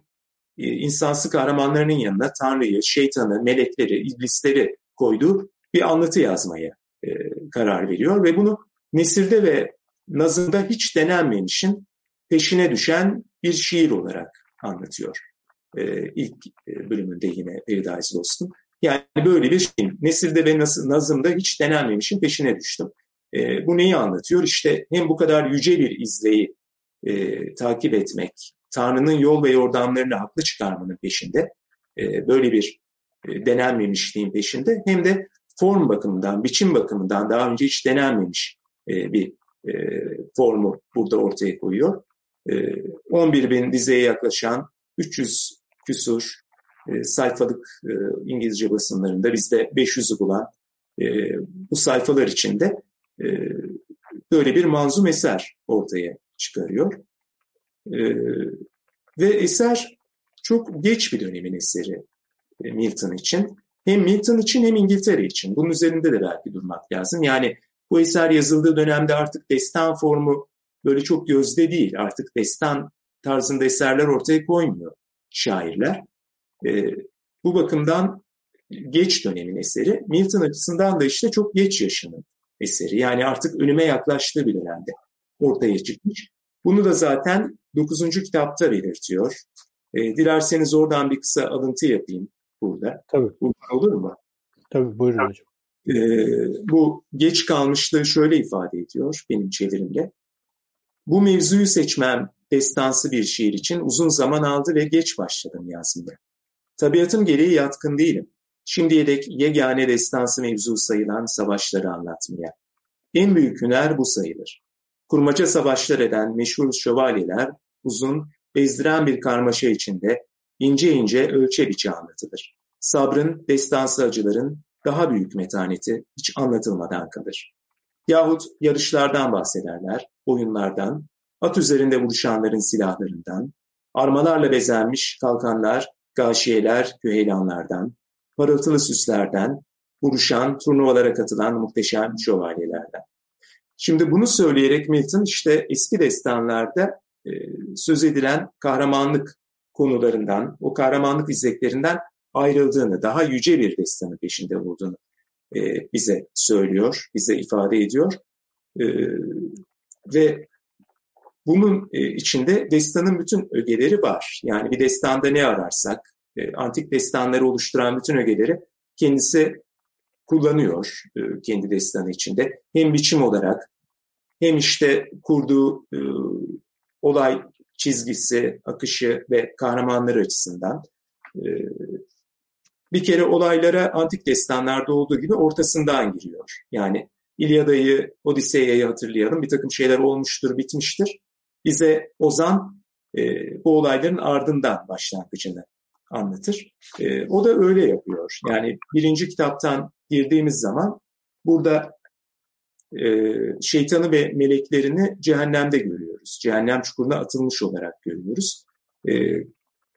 e, insansı kahramanlarının yanına Tanrı'yı, şeytanı, melekleri, iblisleri koyduğu bir anlatı yazmaya e, karar veriyor ve bunu nesirde ve nazımda hiç denenmemişin peşine düşen bir şiir olarak anlatıyor. E, ilk e, bölümünde yine Paradise Lost'un. Yani böyle bir şey. Nesilde ve nazımda hiç denenmemişin peşine düştüm. E, bu neyi anlatıyor? İşte hem bu kadar yüce bir izleyi e, takip etmek, Tanrı'nın yol ve yordamlarını haklı çıkarmanın peşinde, e, böyle bir e, denenmemişliğin peşinde hem de form bakımından, biçim bakımından daha önce hiç denenmemiş e, bir e, formu burada ortaya koyuyor. E, 11 bin dizeye yaklaşan 300 küsur e, sayfalık e, İngilizce basınlarında bizde 500'ü bulan e, bu sayfalar içinde e, böyle bir manzum eser ortaya çıkarıyor. E, ve eser çok geç bir dönemin eseri e, Milton için. Hem Milton için hem İngiltere için. Bunun üzerinde de belki durmak lazım. Yani bu eser yazıldığı dönemde artık destan formu böyle çok gözde değil. Artık destan tarzında eserler ortaya koymuyor şairler. E, bu bakımdan geç dönemin eseri. Milton açısından da işte çok geç yaşının eseri. Yani artık ölüme yaklaştığı bir dönemde ortaya çıkmış. Bunu da zaten 9. kitapta belirtiyor. E, dilerseniz oradan bir kısa alıntı yapayım burada. Tabii. Bu olur mu? Tabii buyurun hocam. E, bu geç kalmışlığı şöyle ifade ediyor benim çevirimde. Bu mevzuyu seçmem destansı bir şiir için uzun zaman aldı ve geç başladım yazmaya. Tabiatım gereği yatkın değilim. Şimdiye dek yegane destansı mevzu sayılan savaşları anlatmaya. En büyük hüner bu sayılır. Kurmaca savaşlar eden meşhur şövalyeler uzun, bezdiren bir karmaşa içinde ince ince ölçe biçe anlatılır. Sabrın, destansı acıların daha büyük metaneti hiç anlatılmadan kalır. Yahut yarışlardan bahsederler, oyunlardan, at üzerinde vuruşanların silahlarından, armalarla bezenmiş kalkanlar, gâşiyeler, küheylanlardan, parıltılı süslerden, vuruşan, turnuvalara katılan muhteşem şövalyelerden. Şimdi bunu söyleyerek Milton işte eski destanlarda e, söz edilen kahramanlık konularından, o kahramanlık izleklerinden ayrıldığını, daha yüce bir destanın peşinde olduğunu e, bize söylüyor, bize ifade ediyor. E, ve bunun e, içinde destanın bütün ögeleri var. Yani bir destanda ne ararsak, e, antik destanları oluşturan bütün ögeleri kendisi kullanıyor e, kendi destanı içinde. Hem biçim olarak hem işte kurduğu olay çizgisi, akışı ve kahramanları açısından. Bir kere olaylara antik destanlarda olduğu gibi ortasından giriyor. Yani İlyada'yı, Odiseya'yı hatırlayalım. Bir takım şeyler olmuştur, bitmiştir bize Ozan e, bu olayların ardından başlangıcını anlatır. E, o da öyle yapıyor. Yani birinci kitaptan girdiğimiz zaman burada e, şeytanı ve meleklerini cehennemde görüyoruz. Cehennem çukuruna atılmış olarak görüyoruz. E,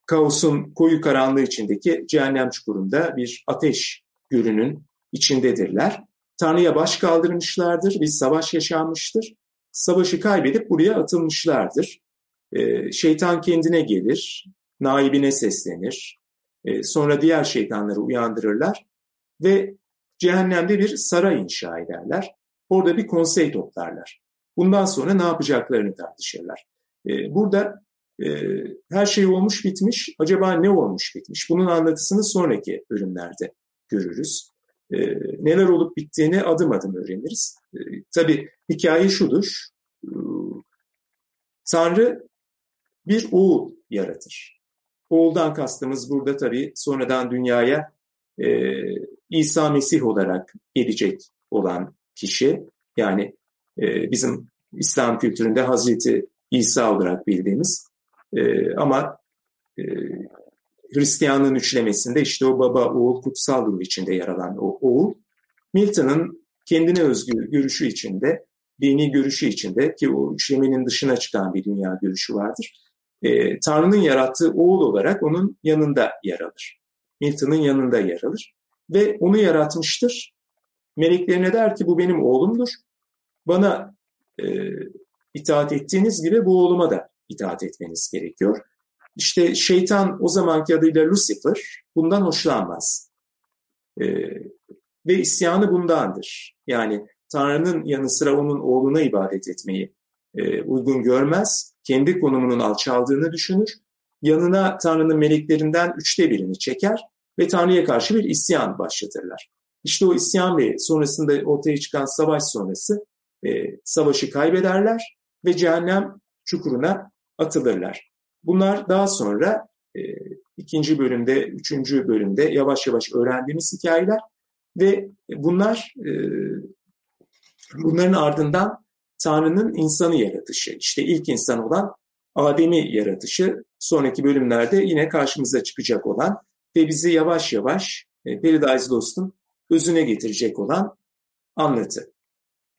kaosun koyu karanlığı içindeki cehennem çukurunda bir ateş gölünün içindedirler. Tanrı'ya baş kaldırmışlardır, bir savaş yaşanmıştır. Savaşı kaybedip buraya atılmışlardır. E, şeytan kendine gelir, naibine seslenir. E, sonra diğer şeytanları uyandırırlar ve cehennemde bir saray inşa ederler. Orada bir konsey toplarlar. Bundan sonra ne yapacaklarını tartışırlar. E, burada e, her şey olmuş bitmiş. Acaba ne olmuş bitmiş? Bunun anlatısını sonraki bölümlerde görürüz. E, neler olup bittiğini adım adım öğreniriz. E, tabii hikaye şudur. E, Tanrı bir oğul yaratır. Oğuldan kastımız burada tabii sonradan dünyaya e, İsa Mesih olarak gelecek olan kişi. Yani e, bizim İslam kültüründe Hazreti İsa olarak bildiğimiz e, ama e, Hristiyanlığın üçlemesinde işte o baba, oğul, kutsal ruh içinde yer alan o oğul, Milton'ın kendine özgü görüşü içinde, dini görüşü içinde ki o üçlemenin dışına çıkan bir dünya görüşü vardır. E, Tanrı'nın yarattığı oğul olarak onun yanında yer alır. Milton'ın yanında yer alır. Ve onu yaratmıştır. Meleklerine der ki bu benim oğlumdur. Bana e, itaat ettiğiniz gibi bu oğluma da itaat etmeniz gerekiyor. İşte şeytan o zamanki adıyla Lucifer bundan hoşlanmaz. E, ve isyanı bundandır. Yani Tanrı'nın yanı sıra onun oğluna ibadet etmeyi e, uygun görmez. Kendi konumunun alçaldığını düşünür. Yanına Tanrı'nın meleklerinden üçte birini çeker ve Tanrı'ya karşı bir isyan başlatırlar. İşte o isyan ve sonrasında ortaya çıkan savaş sonrası e, savaşı kaybederler ve cehennem çukuruna atılırlar. Bunlar daha sonra e, ikinci bölümde, üçüncü bölümde yavaş yavaş öğrendiğimiz hikayeler ve bunlar e, bunların ardından Tanrı'nın insanı yaratışı, işte ilk insan olan Adem'i yaratışı, sonraki bölümlerde yine karşımıza çıkacak olan ve bizi yavaş yavaş Paradise Lost'un özüne getirecek olan anlatı.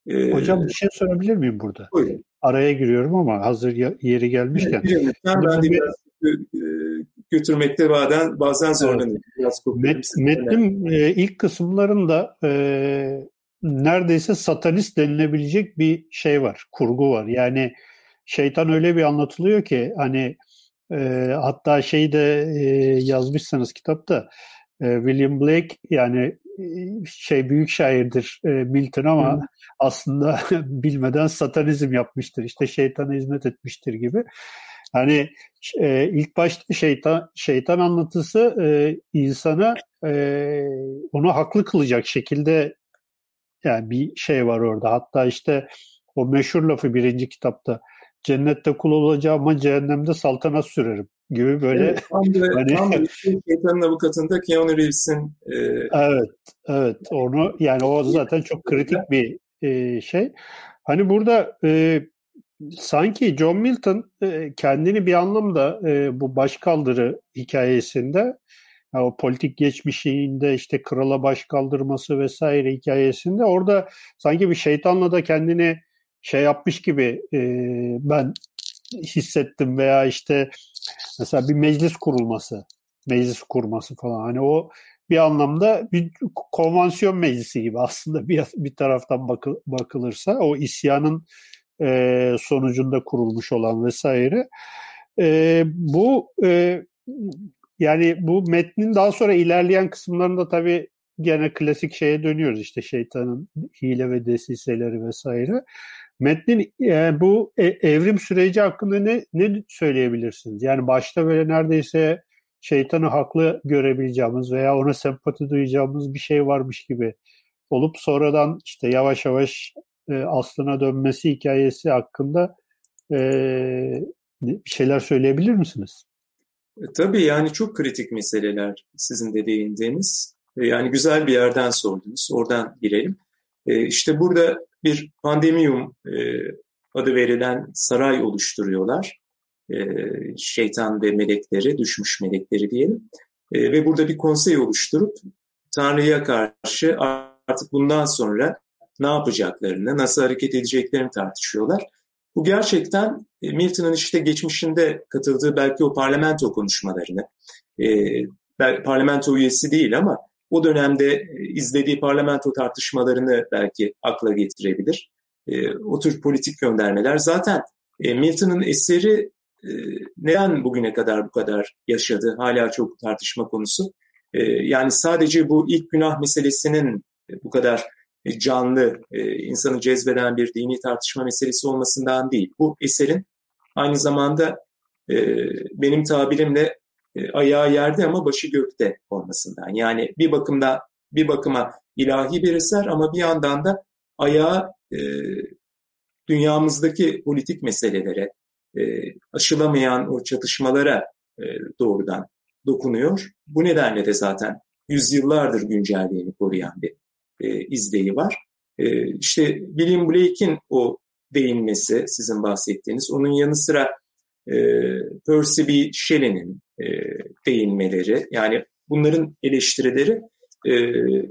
Ee, Hocam bir şey sorabilir miyim burada? Buyurun. Araya giriyorum ama hazır yeri gelmişken. Evet, ben, ben de biraz e, götürmekte bazen bazen zorlanıyorum. Biraz Met, metnin e, ilk kısımlarında e, neredeyse satanist denilebilecek bir şey var, kurgu var. Yani şeytan öyle bir anlatılıyor ki hani e, hatta şeyi de e, yazmışsanız kitapta e, William Blake yani e, şey büyük şairdir e, Milton ama Hı. aslında bilmeden satanizm yapmıştır. İşte şeytana hizmet etmiştir gibi. Hani e, ilk başta şeytan şeytan anlatısı e, insana e, onu haklı kılacak şekilde yani bir şey var orada. Hatta işte o meşhur lafı birinci kitapta cennette kul olacağım ama cehennemde saltanat sürerim gibi böyle. Evet, tam da, hani, tam da şeytanın avukatında Keanu Reeves'in e... Evet, evet. Onu yani o zaten çok kritik bir e, şey. Hani burada e, sanki John Milton e, kendini bir anlamda e, bu başkaldırı hikayesinde o politik geçmişinde işte krala baş kaldırması vesaire hikayesinde orada sanki bir şeytanla da kendini şey yapmış gibi e, ben hissettim veya işte mesela bir meclis kurulması, meclis kurması falan hani o bir anlamda bir konvansiyon meclisi gibi aslında bir bir taraftan bakı, bakılırsa o isyanın e, sonucunda kurulmuş olan vesaire. E, bu e, yani bu metnin daha sonra ilerleyen kısımlarında tabii gene klasik şeye dönüyoruz işte şeytanın hile ve desiseleri vesaire. Metnin yani bu e, evrim süreci hakkında ne, ne söyleyebilirsiniz? Yani başta böyle neredeyse şeytanı haklı görebileceğimiz veya ona sempati duyacağımız bir şey varmış gibi olup sonradan işte yavaş yavaş e, aslına dönmesi hikayesi hakkında e, bir şeyler söyleyebilir misiniz? E, tabii yani çok kritik meseleler sizin de değindiğiniz. E, yani güzel bir yerden sordunuz. Oradan girelim. E, işte burada bir pandemiyum adı verilen saray oluşturuyorlar. Şeytan ve melekleri, düşmüş melekleri diyelim. Ve burada bir konsey oluşturup Tanrı'ya karşı artık bundan sonra ne yapacaklarını, nasıl hareket edeceklerini tartışıyorlar. Bu gerçekten Milton'ın işte geçmişinde katıldığı belki o parlamento konuşmalarını, parlamento üyesi değil ama o dönemde izlediği parlamento tartışmalarını belki akla getirebilir. O tür politik göndermeler. Zaten Milton'ın eseri neden bugüne kadar bu kadar yaşadı? Hala çok tartışma konusu. Yani sadece bu ilk günah meselesinin bu kadar canlı, insanı cezbeden bir dini tartışma meselesi olmasından değil. Bu eserin aynı zamanda benim tabirimle ayağı yerde ama başı gökte olmasından. Yani bir bakımda bir bakıma ilahi bir eser ama bir yandan da ayağı dünyamızdaki politik meselelere, aşılamayan o çatışmalara doğrudan dokunuyor. Bu nedenle de zaten yüzyıllardır güncelliğini koruyan bir e, izleyi var. E, işte William Blake'in o değinmesi sizin bahsettiğiniz, onun yanı sıra e, Percy B. Shelley'nin e, değinmeleri, yani bunların eleştirileri e,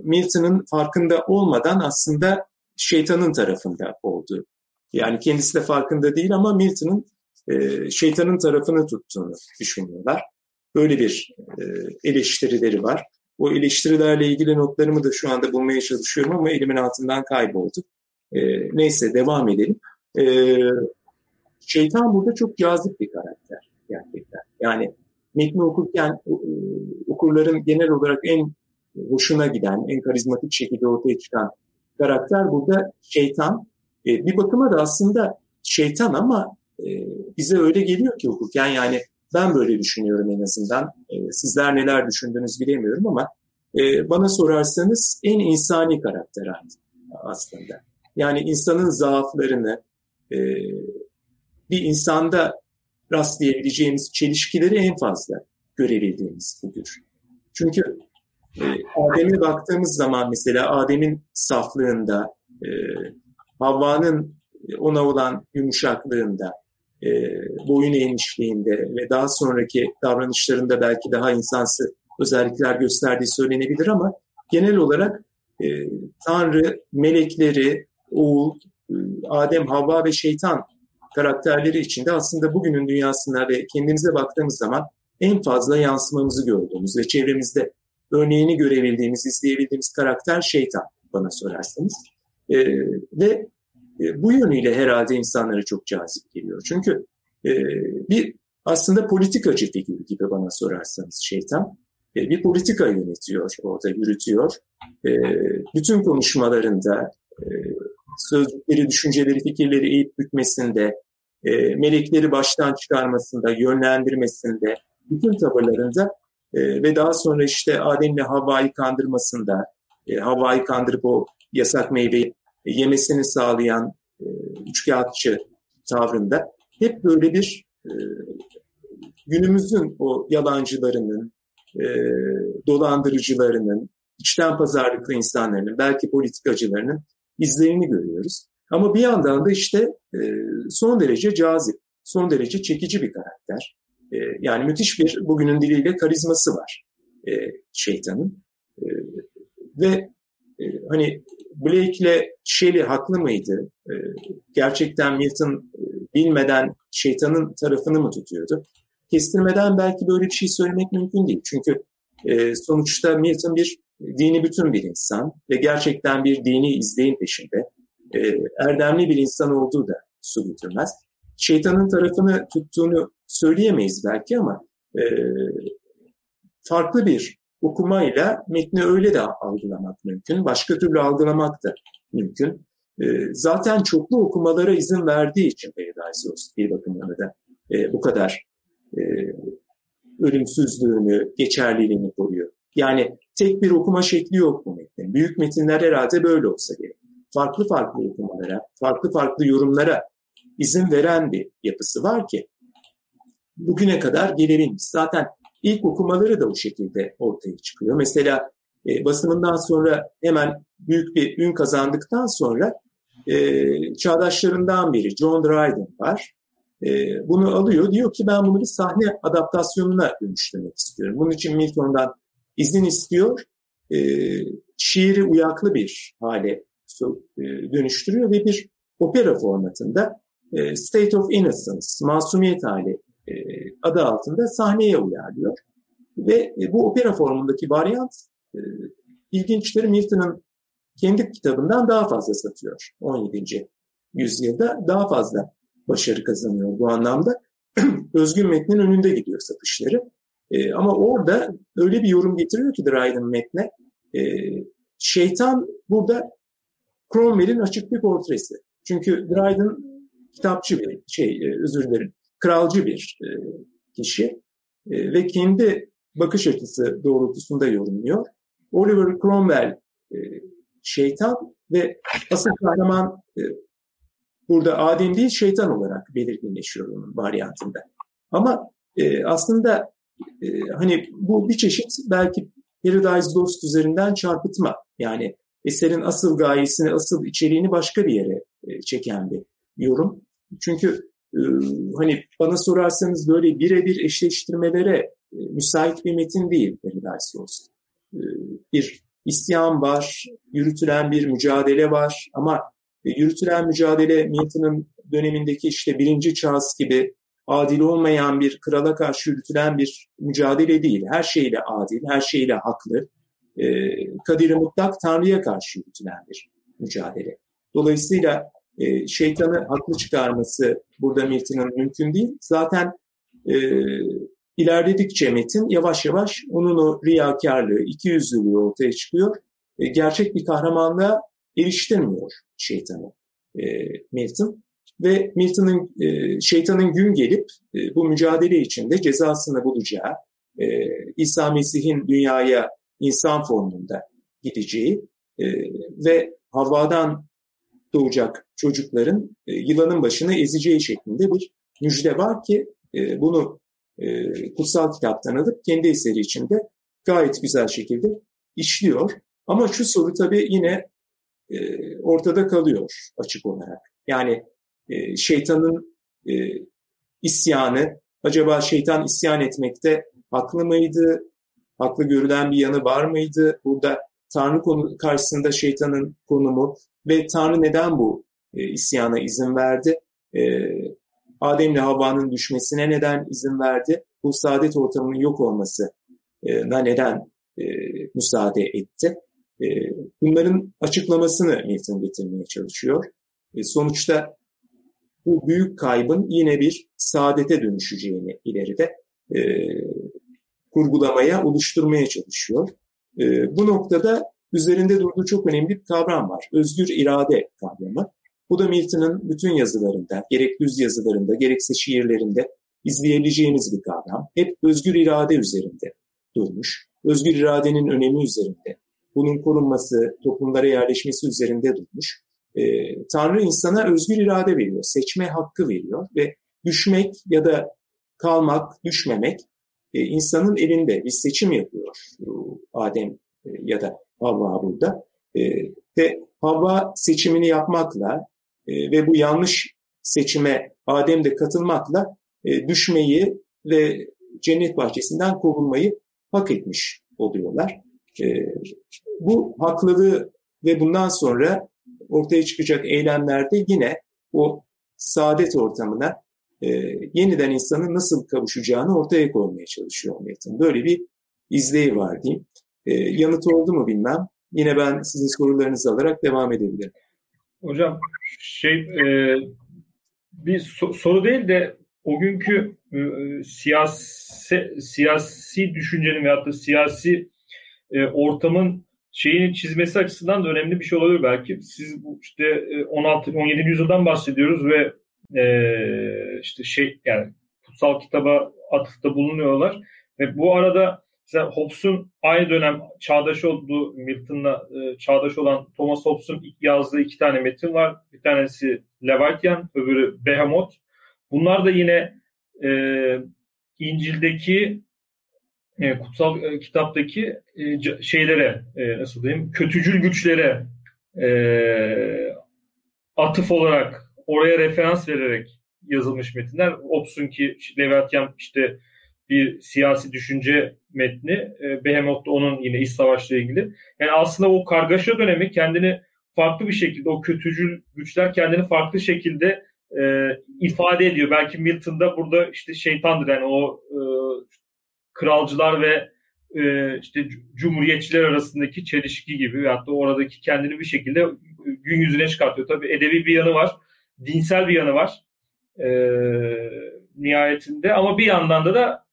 Milton'ın farkında olmadan aslında şeytanın tarafında oldu. Yani kendisi de farkında değil ama Milton'ın e, şeytanın tarafını tuttuğunu düşünüyorlar. Böyle bir e, eleştirileri var. O eleştirilerle ilgili notlarımı da şu anda bulmaya çalışıyorum ama elimin altından kayboldu. E, neyse devam edelim. E, şeytan burada çok cazip bir karakter gerçekten. Yani metni okurken e, okurların genel olarak en hoşuna giden, en karizmatik şekilde ortaya çıkan karakter burada şeytan. E, bir bakıma da aslında şeytan ama e, bize öyle geliyor ki okurken yani ben böyle düşünüyorum en azından. E, sizler neler düşündünüz bilemiyorum ama e, bana sorarsanız en insani karakter aslında. Yani insanın zaaflarını, e, bir insanda rastlayabileceğimiz çelişkileri en fazla görebildiğimiz figür. Çünkü e, Adem'e baktığımız zaman mesela Adem'in saflığında, e, Havva'nın ona olan yumuşaklığında, e, boyun eğmişliğinde ve daha sonraki davranışlarında belki daha insansı özellikler gösterdiği söylenebilir ama genel olarak e, Tanrı, melekleri, oğul, e, Adem, Havva ve şeytan karakterleri içinde aslında bugünün dünyasında ve kendimize baktığımız zaman en fazla yansımamızı gördüğümüz ve çevremizde örneğini görebildiğimiz, izleyebildiğimiz karakter şeytan bana sorarsanız. E, ve e, bu yönüyle herhalde insanlara çok cazip geliyor. Çünkü e, bir aslında politikacı figür gibi bana sorarsanız şeytan. E, bir politika yönetiyor, orada yürütüyor. E, bütün konuşmalarında e, sözcükleri, düşünceleri, fikirleri eğip bükmesinde, e, melekleri baştan çıkarmasında, yönlendirmesinde, bütün tavırlarında e, ve daha sonra işte Adem'le Havva'yı kandırmasında, e, Havva'yı kandırıp o yasak meyveyi yemesini sağlayan e, üçkağıtçı tavrında hep böyle bir e, günümüzün o yalancılarının, e, dolandırıcılarının, içten pazarlıklı insanların, belki politikacılarının izlerini görüyoruz. Ama bir yandan da işte e, son derece cazip, son derece çekici bir karakter. Yani müthiş bir bugünün diliyle karizması var şeytanın. Ve hani Blake'le Shelley haklı mıydı? E, gerçekten Milton e, bilmeden şeytanın tarafını mı tutuyordu? Kestirmeden belki böyle bir şey söylemek mümkün değil. Çünkü e, sonuçta Milton bir dini bütün bir insan ve gerçekten bir dini izleyin peşinde. E, erdemli bir insan olduğu da su götürmez. Şeytanın tarafını tuttuğunu söyleyemeyiz belki ama farklı bir okumayla metni öyle de algılamak mümkün. Başka türlü algılamak da mümkün. E, zaten çoklu okumalara izin verdiği için Paradise bir bakımdan da e, bu kadar e, ölümsüzlüğünü, geçerliliğini koruyor. Yani tek bir okuma şekli yok bu metnin. Büyük metinler herhalde böyle olsa gerek. Farklı farklı okumalara, farklı farklı yorumlara izin veren bir yapısı var ki bugüne kadar gelebilmiş. Zaten ilk okumaları da o şekilde ortaya çıkıyor. Mesela e, basımından sonra hemen büyük bir ün kazandıktan sonra e, çağdaşlarından biri John Dryden var. E, bunu alıyor. Diyor ki ben bunu bir sahne adaptasyonuna dönüştürmek istiyorum. Bunun için Milton'dan izin istiyor. E, şiiri uyaklı bir hale e, dönüştürüyor ve bir opera formatında e, State of Innocence, masumiyet hali adı altında sahneye uyarlıyor. Ve e, bu opera formundaki varyant e, ilginçtir Milton'ın kendi kitabından daha fazla satıyor 17. yüzyılda. Daha fazla başarı kazanıyor bu anlamda. Özgün metnin önünde gidiyor satışları. E, ama orada öyle bir yorum getiriyor ki Dryden metne. E, şeytan burada Cromwell'in açık bir portresi. Çünkü Dryden kitapçı bir şey, e, özür dilerim, kralcı bir e, kişi e, ve kendi bakış açısı doğrultusunda yorumluyor. Oliver Cromwell e, şeytan ve asıl kahraman burada Adem değil şeytan olarak belirginleşiyor onun varyantında. Ama aslında hani bu bir çeşit belki Paradise Lost üzerinden çarpıtma. Yani eserin asıl gayesini, asıl içeriğini başka bir yere çeken bir yorum. Çünkü hani bana sorarsanız böyle birebir eşleştirmelere e, müsait bir metin değil Paradise Lost. E, bir isyan var, yürütülen bir mücadele var ama yürütülen mücadele Milton'ın dönemindeki işte birinci Charles gibi adil olmayan bir krala karşı yürütülen bir mücadele değil. Her şeyle adil, her şeyle haklı. E, Kadir-i Mutlak Tanrı'ya karşı yürütülen bir mücadele. Dolayısıyla e, şeytanı haklı çıkarması burada Milton'ın mümkün değil. Zaten e, ilerledikçe Metin yavaş yavaş onun o riyakarlığı, ikiyüzlülüğü ortaya çıkıyor. E, gerçek bir kahramanlığa eriştirmiyor şeytanı e, Milton. Ve Milton'ın e, şeytanın gün gelip e, bu mücadele içinde cezasını bulacağı, e, İsa Mesih'in dünyaya insan formunda gideceği e, ve Havva'dan doğacak çocukların e, yılanın başını ezeceği şeklinde bir müjde var ki e, bunu e, kutsal kitaptan alıp kendi eseri içinde gayet güzel şekilde işliyor. Ama şu soru tabii yine ortada kalıyor açık olarak. Yani şeytanın isyanı, acaba şeytan isyan etmekte haklı mıydı? Haklı görülen bir yanı var mıydı? Burada Tanrı karşısında şeytanın konumu ve Tanrı neden bu e, isyana izin verdi? E, Adem ile Havva'nın düşmesine neden izin verdi? Bu saadet ortamının yok olması da neden e, müsaade etti? E, bunların açıklamasını Milton getirmeye çalışıyor. E, sonuçta bu büyük kaybın yine bir saadete dönüşeceğini ileride e, kurgulamaya, oluşturmaya çalışıyor. E, bu noktada üzerinde durduğu çok önemli bir kavram var. Özgür irade kavramı. Bu da Milton'ın bütün yazılarında, gerek düz yazılarında, gerekse şiirlerinde izleyebileceğimiz bir kavram. Hep özgür irade üzerinde durmuş. Özgür iradenin önemi üzerinde, bunun korunması, toplumlara yerleşmesi üzerinde durmuş. Ee, Tanrı insana özgür irade veriyor, seçme hakkı veriyor ve düşmek ya da kalmak, düşmemek e, insanın elinde bir seçim yapıyor Adem e, ya da Havva burada. E, ve Havva seçimini yapmakla e, ve bu yanlış seçime Adem de katılmakla e, düşmeyi ve cennet bahçesinden kovulmayı hak etmiş oluyorlar. E, bu haklılığı ve bundan sonra ortaya çıkacak eylemlerde yine o saadet ortamına e, yeniden insanın nasıl kavuşacağını ortaya koymaya çalışıyor Milton. Böyle bir izleyi var diyeyim. E, yanıt oldu mu bilmem. Yine ben sizin sorularınızı alarak devam edebilirim. Hocam şey e, bir so- soru değil de o günkü e, siyasi siyasi düşüncenin veyahut da siyasi e, ortamın şeyini çizmesi açısından da önemli bir şey olabilir belki. Siz işte 16 e, 17. yüzyıldan bahsediyoruz ve e, işte şey yani kutsal kitaba atıfta bulunuyorlar ve bu arada mesela Hobbes'un aynı dönem çağdaş olduğu Milton'la e, çağdaş olan Thomas Hobbes'un yazdığı iki tane metin var. Bir tanesi Leviathan, öbürü Behemoth. Bunlar da yine e, İncil'deki e, kutsal e, kitaptaki e, şeylere e, nasıl diyeyim kötücül güçlere e, atıf olarak oraya referans vererek yazılmış metinler. Hobbes'un ki Leviathan işte bir siyasi düşünce metni. E, Behemoth da onun yine iç savaşla ilgili. Yani aslında o kargaşa dönemi kendini farklı bir şekilde o kötücül güçler kendini farklı şekilde e, ifade ediyor. Belki Milton'da burada işte şeytandır yani o e, kralcılar ve e, işte cumhuriyetçiler arasındaki çelişki gibi veyahut da oradaki kendini bir şekilde gün yüzüne çıkartıyor. Tabii edebi bir yanı var, dinsel bir yanı var e, nihayetinde ama bir yandan da da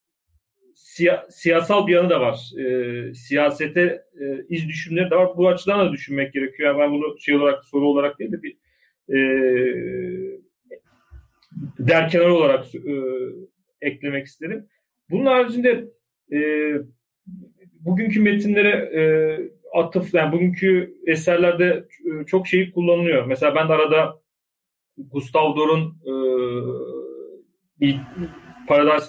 siya, siyasal bir yanı da var. E, siyasete e, iz düşümleri de var. Bu açıdan da düşünmek gerekiyor. Yani ben bunu şey olarak soru olarak değil de bir e, derkenar olarak e, eklemek isterim. Bunun haricinde e, bugünkü metinlere e, atıf, yani bugünkü eserlerde e, çok şey kullanılıyor. Mesela ben de arada Gustav Dor'un e, Paradise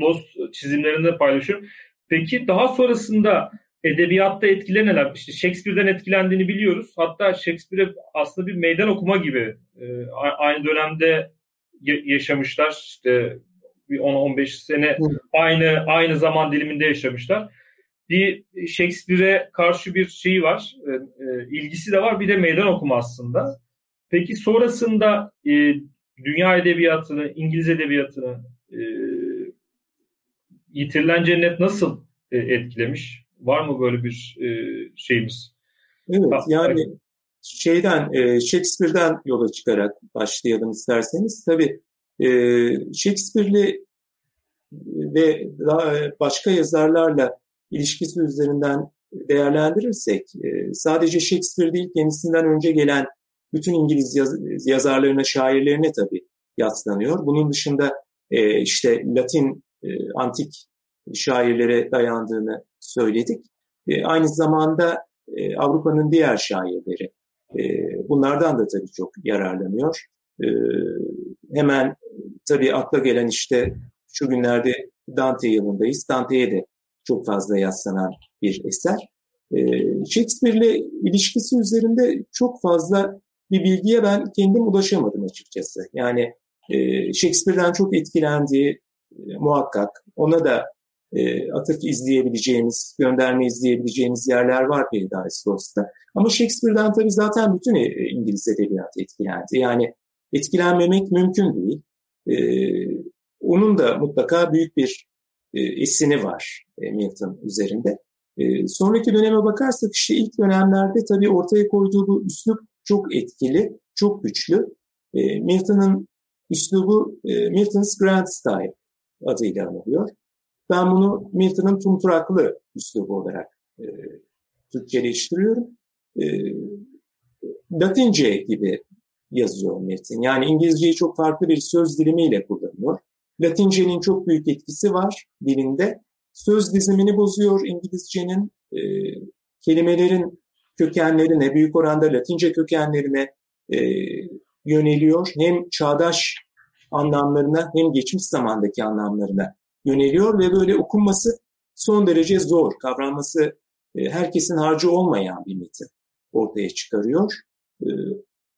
Lost, çizimlerini paylaşıyorum. Peki daha sonrasında edebiyatta etkileri neler? İşte Shakespeare'den etkilendiğini biliyoruz. Hatta Shakespeare aslında bir meydan okuma gibi. E, aynı dönemde yaşamışlar. İşte bir 10-15 sene aynı aynı zaman diliminde yaşamışlar. Bir Shakespeare'e karşı bir şeyi var, e, e, ilgisi de var. Bir de meydan okuma aslında. Peki sonrasında e, dünya edebiyatını, İngiliz edebiyatını e, yitirilen cennet nasıl e, etkilemiş? Var mı böyle bir e, şeyimiz? Evet, yani şeyden e, Shakespeare'den yola çıkarak başlayalım isterseniz. Tabii e, Shakespeare'li ve daha başka yazarlarla ilişkisi üzerinden değerlendirirsek e, sadece Shakespeare değil kendisinden önce gelen bütün İngiliz yaz, yazarlarına, şairlerine tabii yaslanıyor. Bunun dışında e, işte Latin e, antik şairlere dayandığını söyledik. E, aynı zamanda e, Avrupa'nın diğer şairleri e, bunlardan da tabii çok yararlanıyor. E, hemen tabii akla gelen işte şu günlerde Dante yılındayız. Dante'ye de çok fazla yaslanan bir eser. E, Shakespeare'le ilişkisi üzerinde çok fazla bir bilgiye ben kendim ulaşamadım açıkçası. Yani e, Shakespeare'den çok etkilendiği e, muhakkak. Ona da e, atıf izleyebileceğimiz, gönderme izleyebileceğimiz yerler var Paradise Lost'ta. Ama Shakespeare'den tabii zaten bütün e, İngiliz edebiyatı etkilendi. Yani etkilenmemek mümkün değil. E, onun da mutlaka büyük bir e, esini var e, Milton üzerinde. E, sonraki döneme bakarsak işte ilk dönemlerde tabii ortaya koyduğu bu üslup çok etkili, çok güçlü. E, Milton'ın üslubu e, Milton's Grand Style adıyla anılıyor. Ben bunu Milton'ın tumturaklı üslubu olarak e, Türkçeleştiriyorum. E, Latince gibi yazıyor Milton. Yani İngilizceyi çok farklı bir söz dilimiyle kullanıyor. Latince'nin çok büyük etkisi var dilinde. Söz dizimini bozuyor İngilizcenin. E, kelimelerin kökenlerine, büyük oranda Latince kökenlerine e, yöneliyor. Hem çağdaş anlamlarına hem geçmiş zamandaki anlamlarına yöneliyor ve böyle okunması son derece zor, kavranması e, herkesin harcı olmayan bir metin ortaya çıkarıyor. E,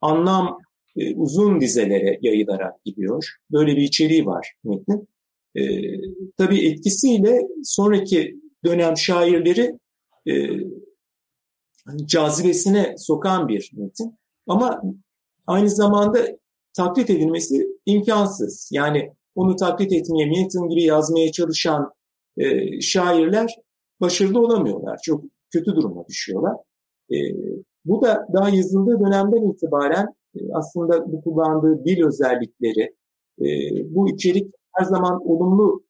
anlam e, uzun dizelere yayılarak gidiyor. Böyle bir içeriği var metnin. Tabii etkisiyle sonraki dönem şairleri cazibesine sokan bir metin. Ama aynı zamanda taklit edilmesi imkansız. Yani onu taklit etmeye, Milton gibi yazmaya çalışan e, şairler başarılı olamıyorlar. Çok kötü duruma düşüyorlar. E, bu da daha yazıldığı dönemden itibaren e, aslında bu kullandığı dil özellikleri, e, bu içerik her zaman olumlu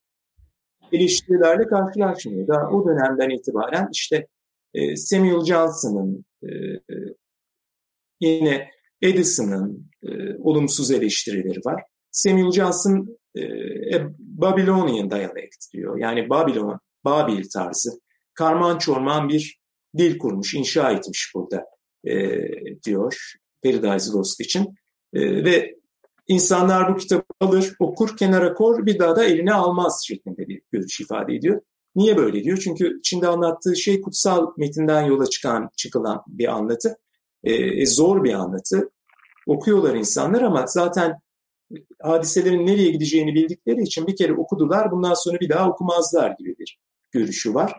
eleştirilerle karşılaşmıyor. Daha o dönemden itibaren işte e, Samuel Johnson'ın, e, yine Edison'ın e, olumsuz eleştirileri var. Samuel Johnson e, Babylonian dialect diyor. Yani Babylon, Babil tarzı karman çorman bir dil kurmuş, inşa etmiş burada e, diyor Paradise Lost için. E, ve insanlar bu kitabı alır, okur, kenara kor, bir daha da eline almaz şeklinde bir görüş ifade ediyor. Niye böyle diyor? Çünkü içinde anlattığı şey kutsal metinden yola çıkan, çıkılan bir anlatı. E, zor bir anlatı. Okuyorlar insanlar ama zaten hadiselerin nereye gideceğini bildikleri için bir kere okudular, bundan sonra bir daha okumazlar gibi bir görüşü var.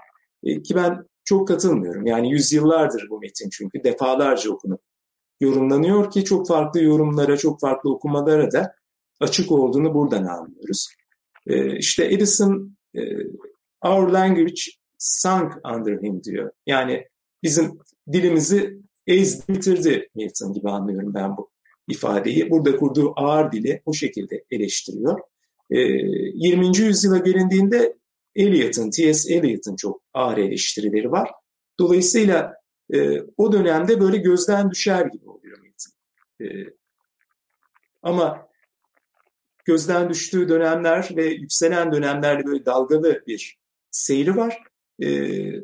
E, ki ben çok katılmıyorum. Yani yüzyıllardır bu metin çünkü defalarca okunup yorumlanıyor ki çok farklı yorumlara, çok farklı okumalara da açık olduğunu buradan anlıyoruz. E, işte Edison e, Our Language sunk under him diyor. Yani bizim dilimizi ezdi bitirdi Milton gibi anlıyorum ben bu ifadeyi. Burada kurduğu ağır dili o şekilde eleştiriyor. E, 20. yüzyıla gelindiğinde Eliot'un, T.S. Eliot'un çok ağır eleştirileri var. Dolayısıyla e, o dönemde böyle gözden düşer gibi oluyor Milton. E, ama gözden düştüğü dönemler ve yükselen dönemlerde böyle dalgalı bir seyri var. E,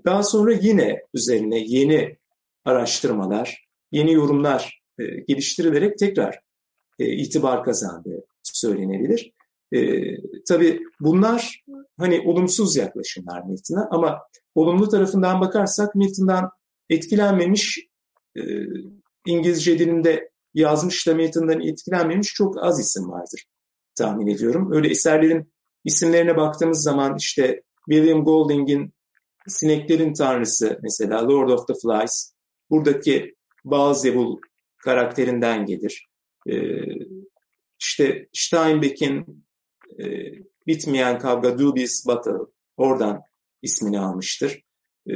daha sonra yine üzerine yeni araştırmalar, yeni yorumlar e, geliştirilerek tekrar e, itibar kazandığı söylenebilir. E, tabii bunlar hani olumsuz yaklaşımlar Milton'a ama olumlu tarafından bakarsak Milton'dan etkilenmemiş e, İngilizce dilinde yazmış da Milton'dan etkilenmemiş çok az isim vardır tahmin ediyorum. Öyle eserlerin isimlerine baktığımız zaman işte William Golding'in Sineklerin Tanrısı mesela Lord of the Flies buradaki Beelzebul karakterinden gelir. Ee, işte Steinbeck'in e, bitmeyen kavga Dubious Battle oradan ismini almıştır. Ee,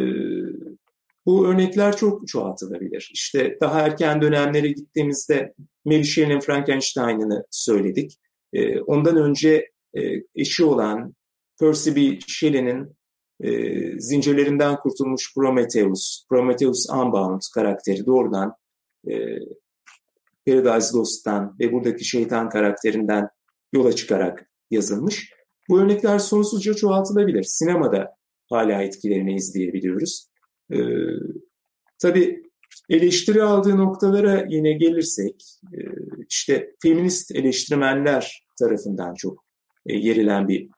bu örnekler çok çoğaltılabilir. İşte daha erken dönemlere gittiğimizde Mary Shelley'nin Frankenstein'ını söyledik. Ee, ondan önce e, eşi olan Percy B. Shelley'nin e, zincirlerinden kurtulmuş Prometheus, Prometheus Unbound karakteri doğrudan e, Paradise Lost'tan ve buradaki şeytan karakterinden yola çıkarak yazılmış. Bu örnekler sonsuzca çoğaltılabilir. Sinemada hala etkilerini izleyebiliyoruz. Ee, tabii eleştiri aldığı noktalara yine gelirsek, e, işte feminist eleştirmenler tarafından çok e, yerilen bir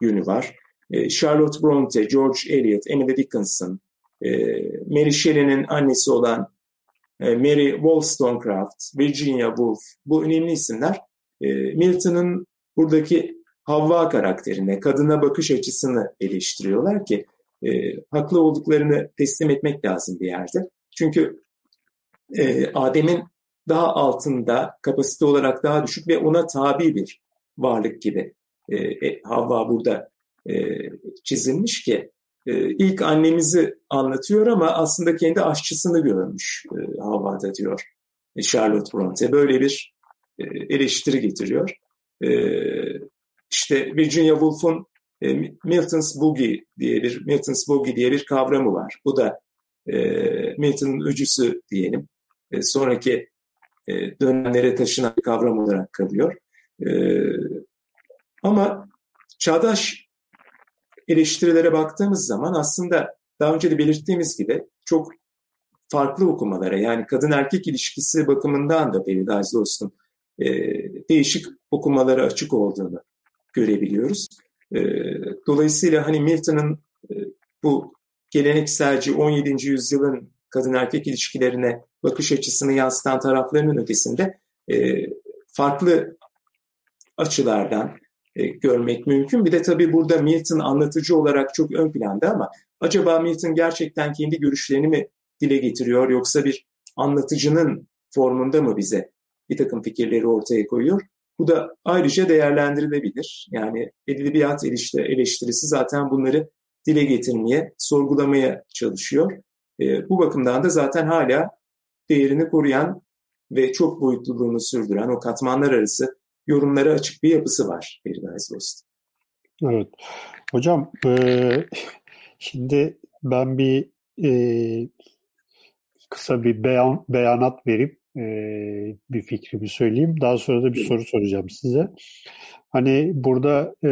yönü var. E, Charlotte Bronte, George Eliot, Emily Dickinson, e, Mary Shelley'nin annesi olan e, Mary Wollstonecraft, Virginia Woolf, bu önemli isimler Milton'ın buradaki Havva karakterine, kadına bakış açısını eleştiriyorlar ki e, haklı olduklarını teslim etmek lazım bir yerde. Çünkü e, Adem'in daha altında, kapasite olarak daha düşük ve ona tabi bir varlık gibi e, Havva burada e, çizilmiş ki e, ilk annemizi anlatıyor ama aslında kendi aşçısını görmüş e, Havva'da diyor e, Charlotte Bronte. Böyle bir e, eleştiri getiriyor. E, işte Virginia Woolf'un e, Milton's Boogie diye bir Milton's Boogie diye bir kavramı var. Bu da e, Milton'ın öcüsü diyelim. E, sonraki e, dönemlere taşınan bir kavram olarak kalıyor. E, ama çağdaş eleştirilere baktığımız zaman aslında daha önce de belirttiğimiz gibi çok farklı okumalara yani kadın erkek ilişkisi bakımından da Paradise Lost'un e, değişik okumalara açık olduğunu görebiliyoruz. E, dolayısıyla hani Milton'ın e, bu gelenekselci 17. yüzyılın kadın erkek ilişkilerine bakış açısını yansıtan taraflarının ötesinde e, farklı açılardan e, görmek mümkün. Bir de tabii burada Milton anlatıcı olarak çok ön planda ama acaba Milton gerçekten kendi görüşlerini mi dile getiriyor yoksa bir anlatıcının formunda mı bize bir takım fikirleri ortaya koyuyor? Bu da ayrıca değerlendirilebilir. Yani edebiyat eleştirisi zaten bunları dile getirmeye, sorgulamaya çalışıyor. E, bu bakımdan da zaten hala değerini koruyan ve çok boyutluluğunu sürdüren o katmanlar arası yorumlara açık bir yapısı var Lost. Evet. Hocam e, şimdi ben bir e, kısa bir beyan, beyanat verip e, bir fikrimi söyleyeyim. Daha sonra da bir soru soracağım size. Hani burada e,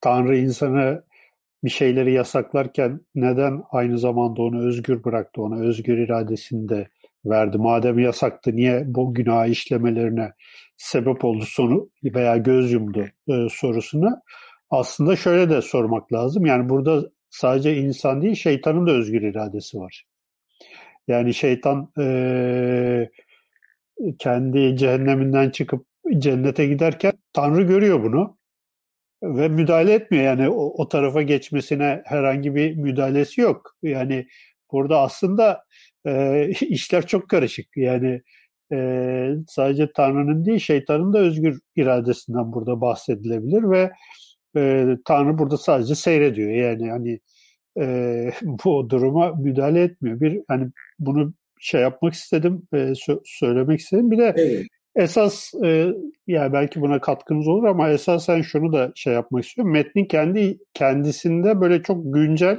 Tanrı insana bir şeyleri yasaklarken neden aynı zamanda onu özgür bıraktı, ona özgür iradesini de verdi. Madem yasaktı niye bu günah işlemelerine sebep oldu sonu veya göz yumdu e, sorusunu aslında şöyle de sormak lazım. Yani burada sadece insan değil şeytanın da özgür iradesi var. Yani şeytan e, kendi cehenneminden çıkıp cennete giderken Tanrı görüyor bunu ve müdahale etmiyor. Yani o, o tarafa geçmesine herhangi bir müdahalesi yok. Yani burada aslında e, işler çok karışık. Yani e, sadece Tanrı'nın değil şeytanın da özgür iradesinden burada bahsedilebilir ve e, Tanrı burada sadece seyrediyor. Yani hani e, bu duruma müdahale etmiyor. Bir hani bunu şey yapmak istedim, e, sö- söylemek istedim. Bir de evet. esas e, yani belki buna katkınız olur ama esasen şunu da şey yapmak istiyorum. Metnin kendi kendisinde böyle çok güncel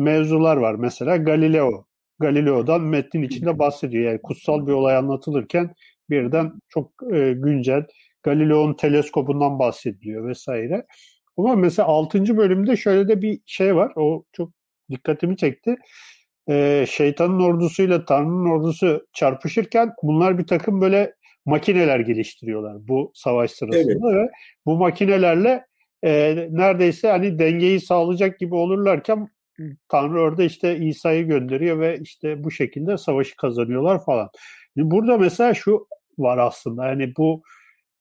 mevzular var. Mesela Galileo. Galileo'dan metnin içinde bahsediyor. Yani kutsal bir olay anlatılırken birden çok e, güncel Galileo'nun teleskobundan bahsediliyor vesaire. Ama mesela 6. bölümde şöyle de bir şey var. O çok dikkatimi çekti. Ee, şeytanın ordusuyla Tanrı'nın ordusu çarpışırken bunlar bir takım böyle makineler geliştiriyorlar bu savaş sırasında evet. ve bu makinelerle e, neredeyse hani dengeyi sağlayacak gibi olurlarken Tanrı orada işte İsa'yı gönderiyor ve işte bu şekilde savaşı kazanıyorlar falan. Burada mesela şu var aslında yani bu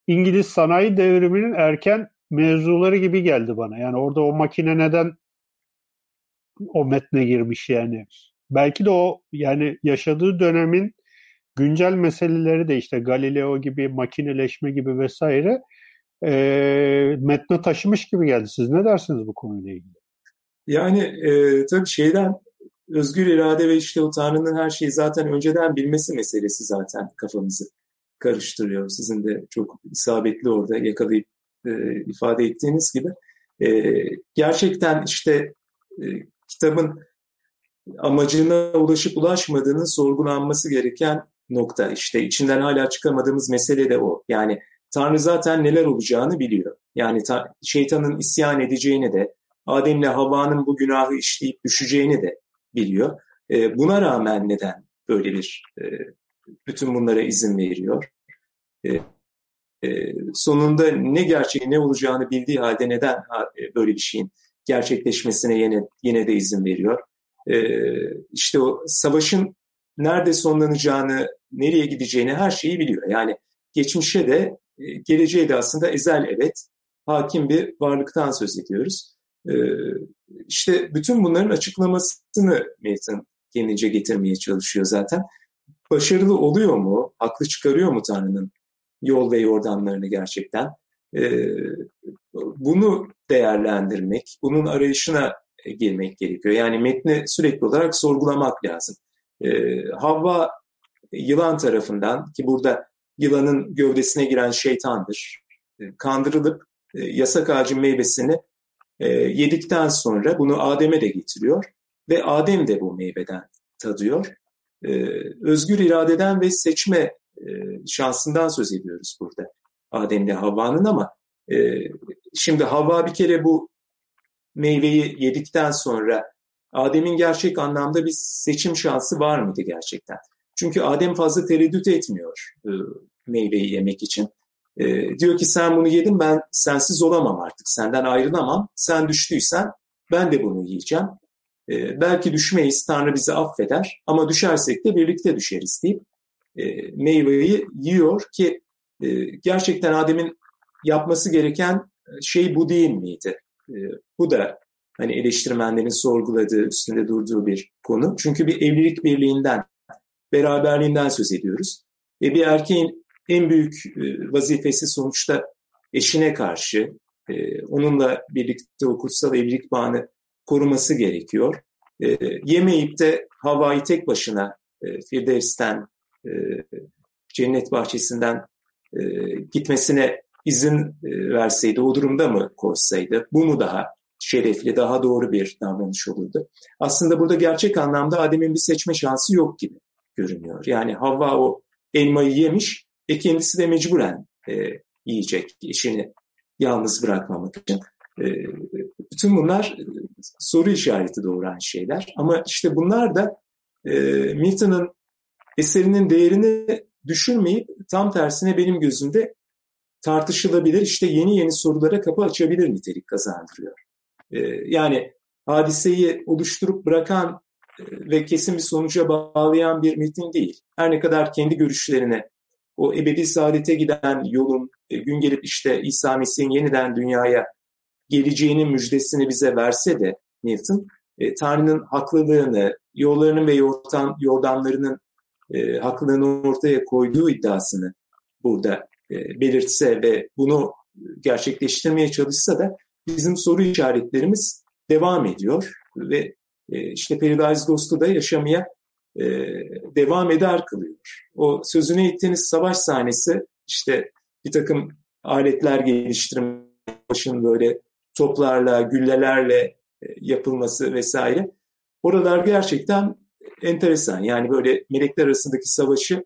İngiliz sanayi devriminin erken mevzuları gibi geldi bana. Yani orada o makine neden o metne girmiş yani. Belki de o yani yaşadığı dönemin güncel meseleleri de işte Galileo gibi, makineleşme gibi vesaire e, metne taşımış gibi geldi. Siz ne dersiniz bu konuyla ilgili? Yani e, tabii şeyden özgür irade ve işte o Tanrı'nın her şeyi zaten önceden bilmesi meselesi zaten kafamızı karıştırıyor. Sizin de çok isabetli orada yakalayıp e, ifade ettiğiniz gibi. E, gerçekten işte e, kitabın amacına ulaşıp ulaşmadığının sorgulanması gereken nokta. İşte içinden hala çıkamadığımız mesele de o. Yani Tanrı zaten neler olacağını biliyor. Yani ta, şeytanın isyan edeceğini de, Adem'le Havva'nın bu günahı işleyip düşeceğini de biliyor. E, buna rağmen neden böyle bir e, bütün bunlara izin veriyor? E, e, sonunda ne gerçeği ne olacağını bildiği halde neden e, böyle bir şeyin gerçekleşmesine yine, yine de izin veriyor? E, işte o savaşın nerede sonlanacağını, nereye gideceğini her şeyi biliyor. Yani geçmişe de e, geleceğe de aslında ezel evet hakim bir varlıktan söz ediyoruz. E, işte bütün bunların açıklamasını Milton kendince getirmeye çalışıyor zaten. Başarılı oluyor mu? Haklı çıkarıyor mu Tanrı'nın yol ve yordamlarını gerçekten? E, bunu değerlendirmek, bunun arayışına girmek gerekiyor. Yani metni sürekli olarak sorgulamak lazım. Havva yılan tarafından ki burada yılanın gövdesine giren şeytandır. Kandırılıp yasak ağacın meyvesini yedikten sonra bunu Adem'e de getiriyor ve Adem de bu meyveden tadıyor. Özgür iradeden ve seçme şansından söz ediyoruz burada Adem'le Havva'nın ama şimdi Havva bir kere bu meyveyi yedikten sonra Adem'in gerçek anlamda bir seçim şansı var mıydı gerçekten? Çünkü Adem fazla tereddüt etmiyor e, meyveyi yemek için. E, diyor ki sen bunu yedin ben sensiz olamam artık. Senden ayrılamam. Sen düştüysen ben de bunu yiyeceğim. E, belki düşmeyiz Tanrı bizi affeder ama düşersek de birlikte düşeriz deyip e, meyveyi yiyor ki e, gerçekten Adem'in yapması gereken şey bu değil miydi? E, bu da hani eleştirmenlerin sorguladığı, üstünde durduğu bir konu. Çünkü bir evlilik birliğinden, beraberliğinden söz ediyoruz. Ve bir erkeğin en büyük e, vazifesi sonuçta eşine karşı, e, onunla birlikte o kutsal evlilik bağını koruması gerekiyor. E, yemeyip de Havva'yı tek başına Firdevs'ten, cennet bahçesinden gitmesine izin verseydi, o durumda mı koşsaydı, bu mu daha şerefli, daha doğru bir davranış olurdu. Aslında burada gerçek anlamda Adem'in bir seçme şansı yok gibi görünüyor. Yani Havva o elmayı yemiş, e kendisi de mecburen e, yiyecek, eşini yalnız bırakmamak için. E, bütün bunlar e, soru işareti doğuran şeyler. Ama işte bunlar da e, Milton'ın eserinin değerini düşürmeyip tam tersine benim gözümde tartışılabilir, işte yeni yeni sorulara kapı açabilir nitelik kazandırıyor. Ee, yani hadiseyi oluşturup bırakan e, ve kesin bir sonuca bağlayan bir metin değil. Her ne kadar kendi görüşlerine o ebedi saadete giden yolun e, gün gelip işte İsa Mesih'in yeniden dünyaya geleceğinin müjdesini bize verse de Milton, e, Tanrı'nın haklılığını, yollarının ve yordam, yordamlarının e, haklılığını ortaya koyduğu iddiasını burada e, belirtse ve bunu gerçekleştirmeye çalışsa da bizim soru işaretlerimiz devam ediyor ve e, işte Paradise Lost'u da yaşamaya e, devam eder kılıyor. O sözünü ettiğiniz savaş sahnesi işte bir takım aletler geliştirme, başın böyle toplarla, güllelerle e, yapılması vesaire. Oralar gerçekten enteresan. Yani böyle melekler arasındaki savaşı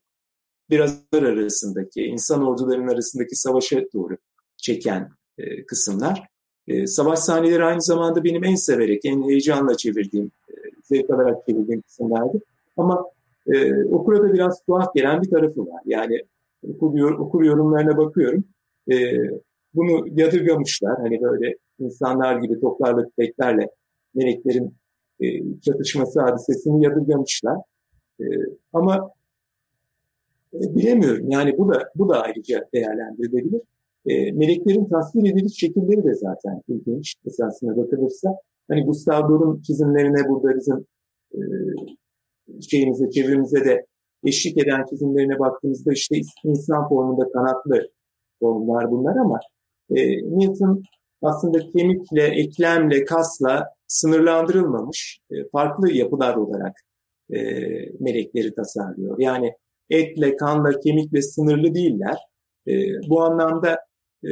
biraz arasındaki, insan ordularının arasındaki savaşa doğru çeken e, kısımlar. E, savaş sahneleri aynı zamanda benim en severek, en heyecanla çevirdiğim, e, zevk alarak çevirdiğim kısımlardı. Ama e, okura biraz tuhaf gelen bir tarafı var. Yani okur, okur yorumlarına bakıyorum. E, bunu yadırgamışlar. Hani böyle insanlar gibi toplarla tüfeklerle meleklerin e, çatışması hadisesini yadırgamışlar. E, ama e, bilemiyorum. Yani bu da bu da ayrıca değerlendirilebilir. E, meleklerin tasvir ediliş şekilleri de zaten ilginç esasına bakılırsa. Hani Gustav Dor'un çizimlerine burada bizim e, şeyimize, çevremize de eşlik eden çizimlerine baktığımızda işte insan formunda kanatlı formlar bunlar ama e, Newton aslında kemikle, eklemle, kasla sınırlandırılmamış e, farklı yapılar olarak e, melekleri tasarlıyor. Yani etle, kanla, kemikle sınırlı değiller. E, bu anlamda e,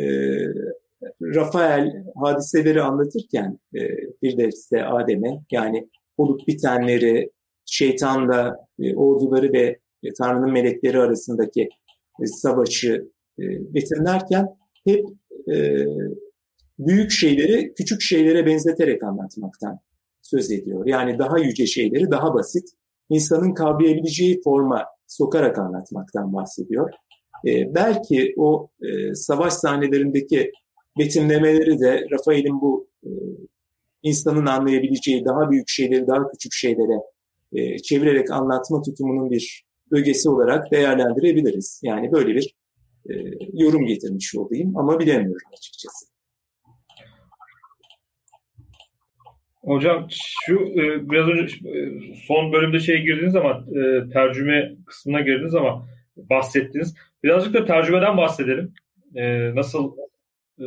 Rafael hadiseleri anlatırken e, bir de Adem'e yani olup bitenleri, şeytanla e, orduları ve e, Tanrı'nın melekleri arasındaki e, savaşı e, betimlerken hep e, büyük şeyleri küçük şeylere benzeterek anlatmaktan söz ediyor. Yani daha yüce şeyleri daha basit, insanın kavrayabileceği forma sokarak anlatmaktan bahsediyor. E, belki o e, savaş sahnelerindeki betimlemeleri de Rafael'in bu e, insanın anlayabileceği daha büyük şeyleri daha küçük şeylere e, çevirerek anlatma tutumunun bir ögesi olarak değerlendirebiliriz. Yani böyle bir e, yorum getirmiş olayım ama bilemiyorum açıkçası. Hocam şu e, biraz önce e, son bölümde şey girdiniz ama e, tercüme kısmına girdiniz ama bahsettiniz. Birazcık da tercümeden bahsedelim. E, nasıl e,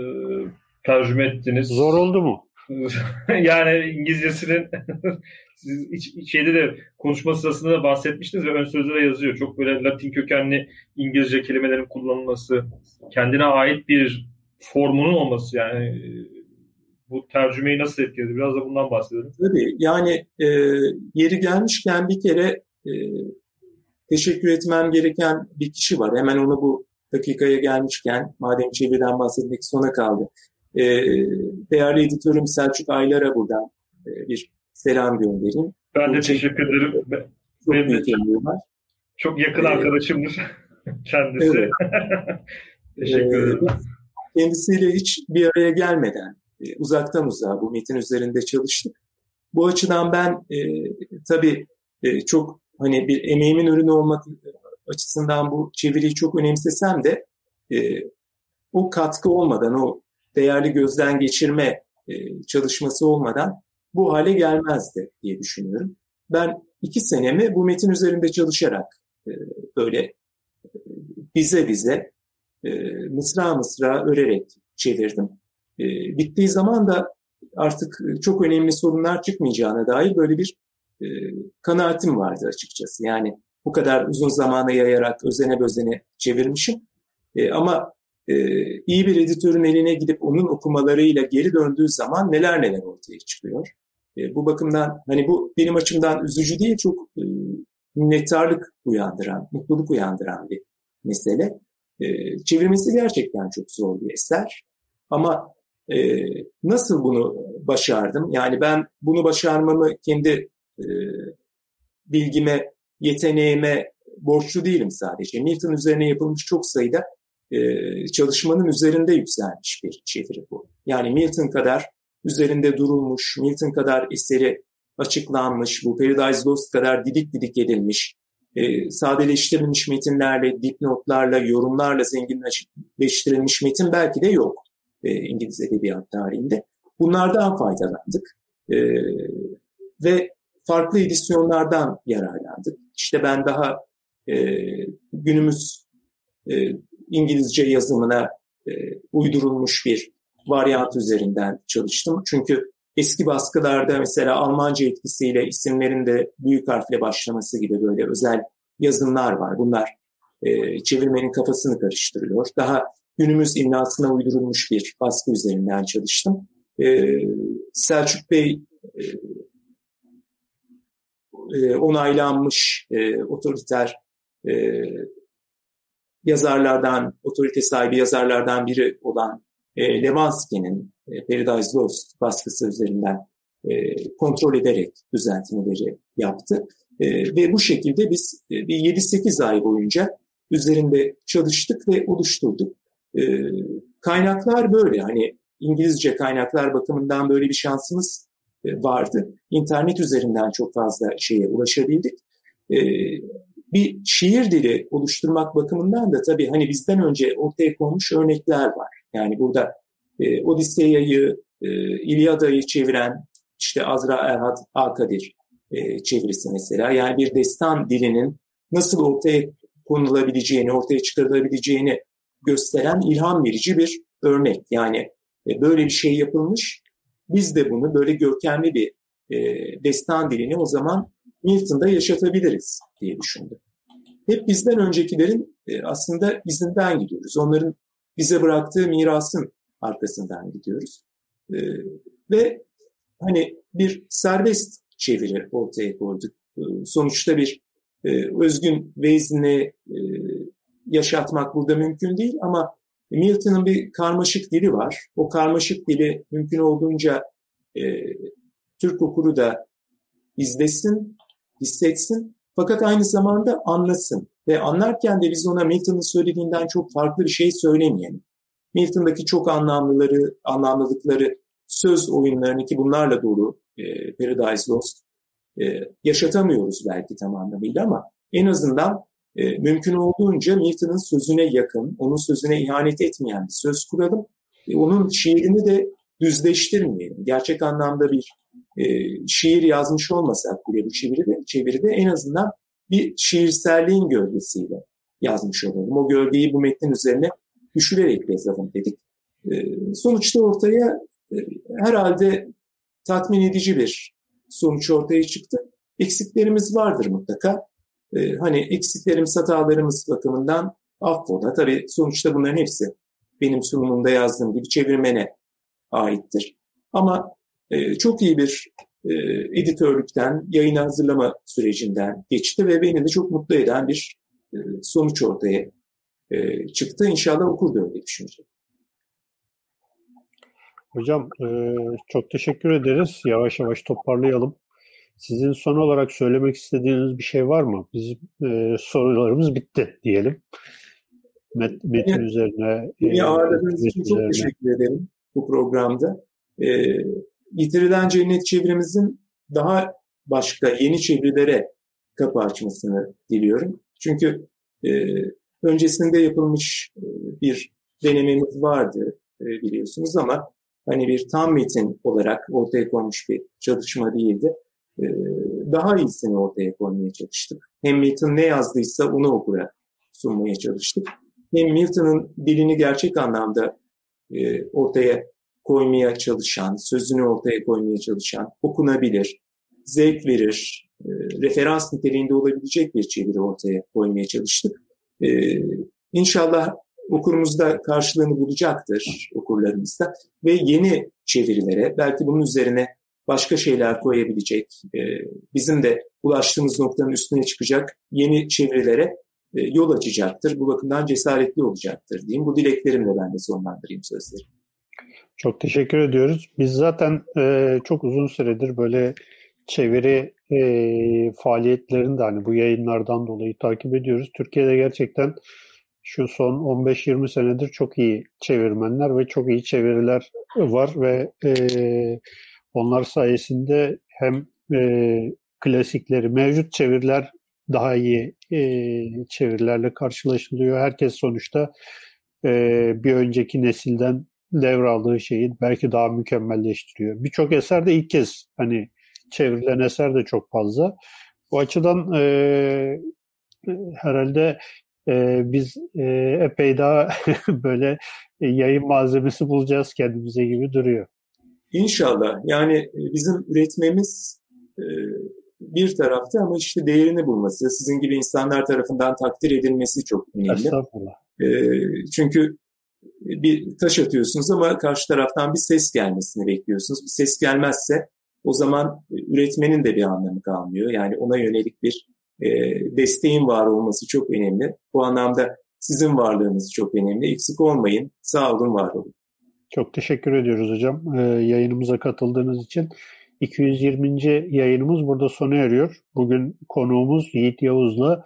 tercüme ettiniz? Zor oldu mu? yani İngilizcesinin siz iç, şeyde de konuşma sırasında da bahsetmiştiniz ve ön sözde de yazıyor. Çok böyle Latin kökenli İngilizce kelimelerin kullanılması, kendine ait bir formunun olması yani bu tercümeyi nasıl etkiledi? Biraz da bundan bahsedelim. Tabii yani e, yeri gelmişken bir kere e, teşekkür etmem gereken bir kişi var. Hemen onu bu dakikaya gelmişken madem çeviriden bahsetmek sona kaldı. E, değerli editörüm Selçuk Aylar'a buradan e, bir selam göndereyim. Ben de teşekkür ederim. Çok ben büyük de, var. Çok yakın ee, arkadaşımdır kendisi. Evet. teşekkür ee, ederim. Kendisiyle hiç bir araya gelmeden e, uzaktan uzağa bu metin üzerinde çalıştık. Bu açıdan ben e, tabii e, çok hani bir emeğimin ürünü olmak açısından bu çeviriyi çok önemsesem de e, o katkı olmadan, o değerli gözden geçirme e, çalışması olmadan bu hale gelmezdi diye düşünüyorum. Ben iki senemi bu metin üzerinde çalışarak e, böyle e, bize bize e, mısra mısra örerek çevirdim. E, bittiği zaman da artık çok önemli sorunlar çıkmayacağına dair böyle bir e, kanaatim vardı açıkçası. Yani bu kadar uzun zamana yayarak özene bözene çevirmişim. Ama e, iyi bir editörün eline gidip onun okumalarıyla geri döndüğü zaman neler neler ortaya çıkıyor. E, bu bakımdan hani bu benim açımdan üzücü değil çok e, minnettarlık uyandıran, mutluluk uyandıran bir mesele. E, çevirmesi gerçekten çok zor bir eser. Ama e, nasıl bunu başardım? Yani ben bunu başarmamı kendi e, bilgime, yeteneğime borçlu değilim sadece. Milton üzerine yapılmış çok sayıda e, çalışmanın üzerinde yükselmiş bir çeviri bu. Yani Milton kadar üzerinde durulmuş, Milton kadar eseri açıklanmış, bu Paradise Lost kadar didik didik edilmiş, e, sadeleştirilmiş metinlerle, dipnotlarla, yorumlarla zenginleştirilmiş metin belki de yok e, İngiliz edebiyat tarihinde. Bunlardan faydalandık e, ve farklı edisyonlardan yararlandık. İşte ben daha günümüz İngilizce yazımına e, uydurulmuş bir varyant üzerinden çalıştım. Çünkü eski baskılarda mesela Almanca etkisiyle isimlerin de büyük harfle başlaması gibi böyle özel yazımlar var. Bunlar e, çevirmenin kafasını karıştırıyor. Daha günümüz imlasına uydurulmuş bir baskı üzerinden çalıştım. E, Selçuk Bey e, e, onaylanmış e, otoriter e, yazarlardan, otorite sahibi yazarlardan biri olan e, Levansky'nin e, Paradise Lost baskısı üzerinden e, kontrol ederek düzeltmeleri yaptı. E, ve bu şekilde biz e, bir 7-8 ay boyunca üzerinde çalıştık ve oluşturduk. E, kaynaklar böyle hani İngilizce kaynaklar bakımından böyle bir şansımız e, vardı. İnternet üzerinden çok fazla şeye ulaşabildik. Bir şiir dili oluşturmak bakımından da tabii hani bizden önce ortaya konmuş örnekler var. Yani burada e, Odiseya'yı, e, İlyada'yı çeviren işte Azra Erhat Akadir e, çevirisi mesela. Yani bir destan dilinin nasıl ortaya konulabileceğini, ortaya çıkarılabileceğini gösteren ilham verici bir örnek. Yani e, böyle bir şey yapılmış. Biz de bunu böyle görkemli bir e, destan dilini o zaman Milton'da yaşatabiliriz diye düşündüm. Hep bizden öncekilerin e, aslında izinden gidiyoruz. Onların bize bıraktığı mirasın arkasından gidiyoruz. E, ve hani bir serbest çeviri ortaya koyduk. E, sonuçta bir özgün vezni e, yaşatmak burada mümkün değil ama Milton'ın bir karmaşık dili var. O karmaşık dili mümkün olduğunca e, Türk okuru da izlesin, hissetsin fakat aynı zamanda anlasın. Ve anlarken de biz ona Milton'ın söylediğinden çok farklı bir şey söylemeyelim. Milton'daki çok anlamlıları, anlamlılıkları, söz oyunlarını ki bunlarla dolu e, Paradise Lost e, yaşatamıyoruz belki tam anlamıyla ama en azından e, mümkün olduğunca Milton'ın sözüne yakın, onun sözüne ihanet etmeyen bir söz kuralım. E, onun şiirini de düzleştirmeyelim. Gerçek anlamda bir e, şiir yazmış olmasak bile bu çeviride, çeviride en azından bir şiirselliğin gölgesiyle yazmış olalım. O gölgeyi bu metnin üzerine düşürerek yazalım dedik. E, sonuçta ortaya e, herhalde tatmin edici bir sonuç ortaya çıktı. Eksiklerimiz vardır mutlaka. E, hani eksiklerimiz, hatalarımız bakımından affola. Tabii sonuçta bunların hepsi benim sunumumda yazdığım gibi çevirmene aittir. Ama e, çok iyi bir e, editörlükten, yayın hazırlama sürecinden geçti ve beni de çok mutlu eden bir e, sonuç ortaya e, çıktı. İnşallah okur da öyle düşünecek. Hocam e, çok teşekkür ederiz. Yavaş yavaş toparlayalım. Sizin son olarak söylemek istediğiniz bir şey var mı? Bizim e, sorularımız bitti diyelim. Met, metin yani, üzerine. Beni e, ağırladığınız için çok teşekkür ederim bu programda. E, Yitirilen Cennet çevirimizin daha başka yeni çevirilere kapı açmasını diliyorum. Çünkü e, öncesinde yapılmış e, bir denememiz vardı e, biliyorsunuz ama hani bir tam metin olarak ortaya konmuş bir çalışma değildi. E, daha iyisini ortaya koymaya çalıştık. Hem Milton ne yazdıysa onu okura sunmaya çalıştık. Hem Milton'ın dilini gerçek anlamda ortaya koymaya çalışan, sözünü ortaya koymaya çalışan, okunabilir, zevk verir, referans niteliğinde olabilecek bir çeviri ortaya koymaya çalıştık. İnşallah okurumuzda karşılığını bulacaktır okurlarımızda ve yeni çevirilere belki bunun üzerine başka şeyler koyabilecek, e, bizim de ulaştığımız noktanın üstüne çıkacak yeni çevirilere e, yol açacaktır. Bu bakımdan cesaretli olacaktır diyeyim. Bu dileklerimle ben de sonlandırayım sözleri. Çok teşekkür ediyoruz. Biz zaten e, çok uzun süredir böyle çeviri e, faaliyetlerini de hani bu yayınlardan dolayı takip ediyoruz. Türkiye'de gerçekten şu son 15-20 senedir çok iyi çevirmenler ve çok iyi çeviriler var ve e, onlar sayesinde hem e, klasikleri, mevcut çeviriler daha iyi e, çevirilerle karşılaşılıyor. Herkes sonuçta e, bir önceki nesilden devraldığı şeyi belki daha mükemmelleştiriyor. Birçok eser de ilk kez hani çevrilen eser de çok fazla. Bu açıdan e, herhalde e, biz e, epey daha böyle yayın malzemesi bulacağız kendimize gibi duruyor. İnşallah. Yani bizim üretmemiz bir tarafta ama işte değerini bulması, sizin gibi insanlar tarafından takdir edilmesi çok önemli. Estağfurullah. Çünkü bir taş atıyorsunuz ama karşı taraftan bir ses gelmesini bekliyorsunuz. Bir ses gelmezse o zaman üretmenin de bir anlamı kalmıyor. Yani ona yönelik bir e, desteğin var olması çok önemli. Bu anlamda sizin varlığınız çok önemli. Eksik olmayın. Sağ olun, var olun. Çok teşekkür ediyoruz hocam. Ee, yayınımıza katıldığınız için. 220. yayınımız burada sona eriyor. Bugün konuğumuz Yiğit Yavuz'la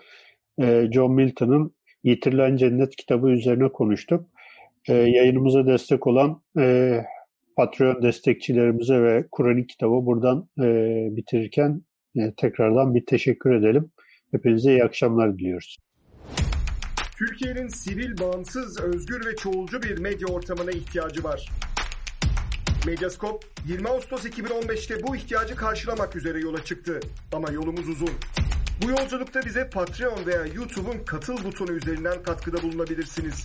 e, John Milton'ın Yitirilen Cennet kitabı üzerine konuştuk. E, yayınımıza destek olan e, Patreon destekçilerimize ve Kur'an kitabı buradan e, bitirirken e, tekrardan bir teşekkür edelim. Hepinize iyi akşamlar diliyoruz. Türkiye'nin sivil, bağımsız, özgür ve çoğulcu bir medya ortamına ihtiyacı var. Medyascope 20 Ağustos 2015'te bu ihtiyacı karşılamak üzere yola çıktı. Ama yolumuz uzun. Bu yolculukta bize Patreon veya YouTube'un katıl butonu üzerinden katkıda bulunabilirsiniz.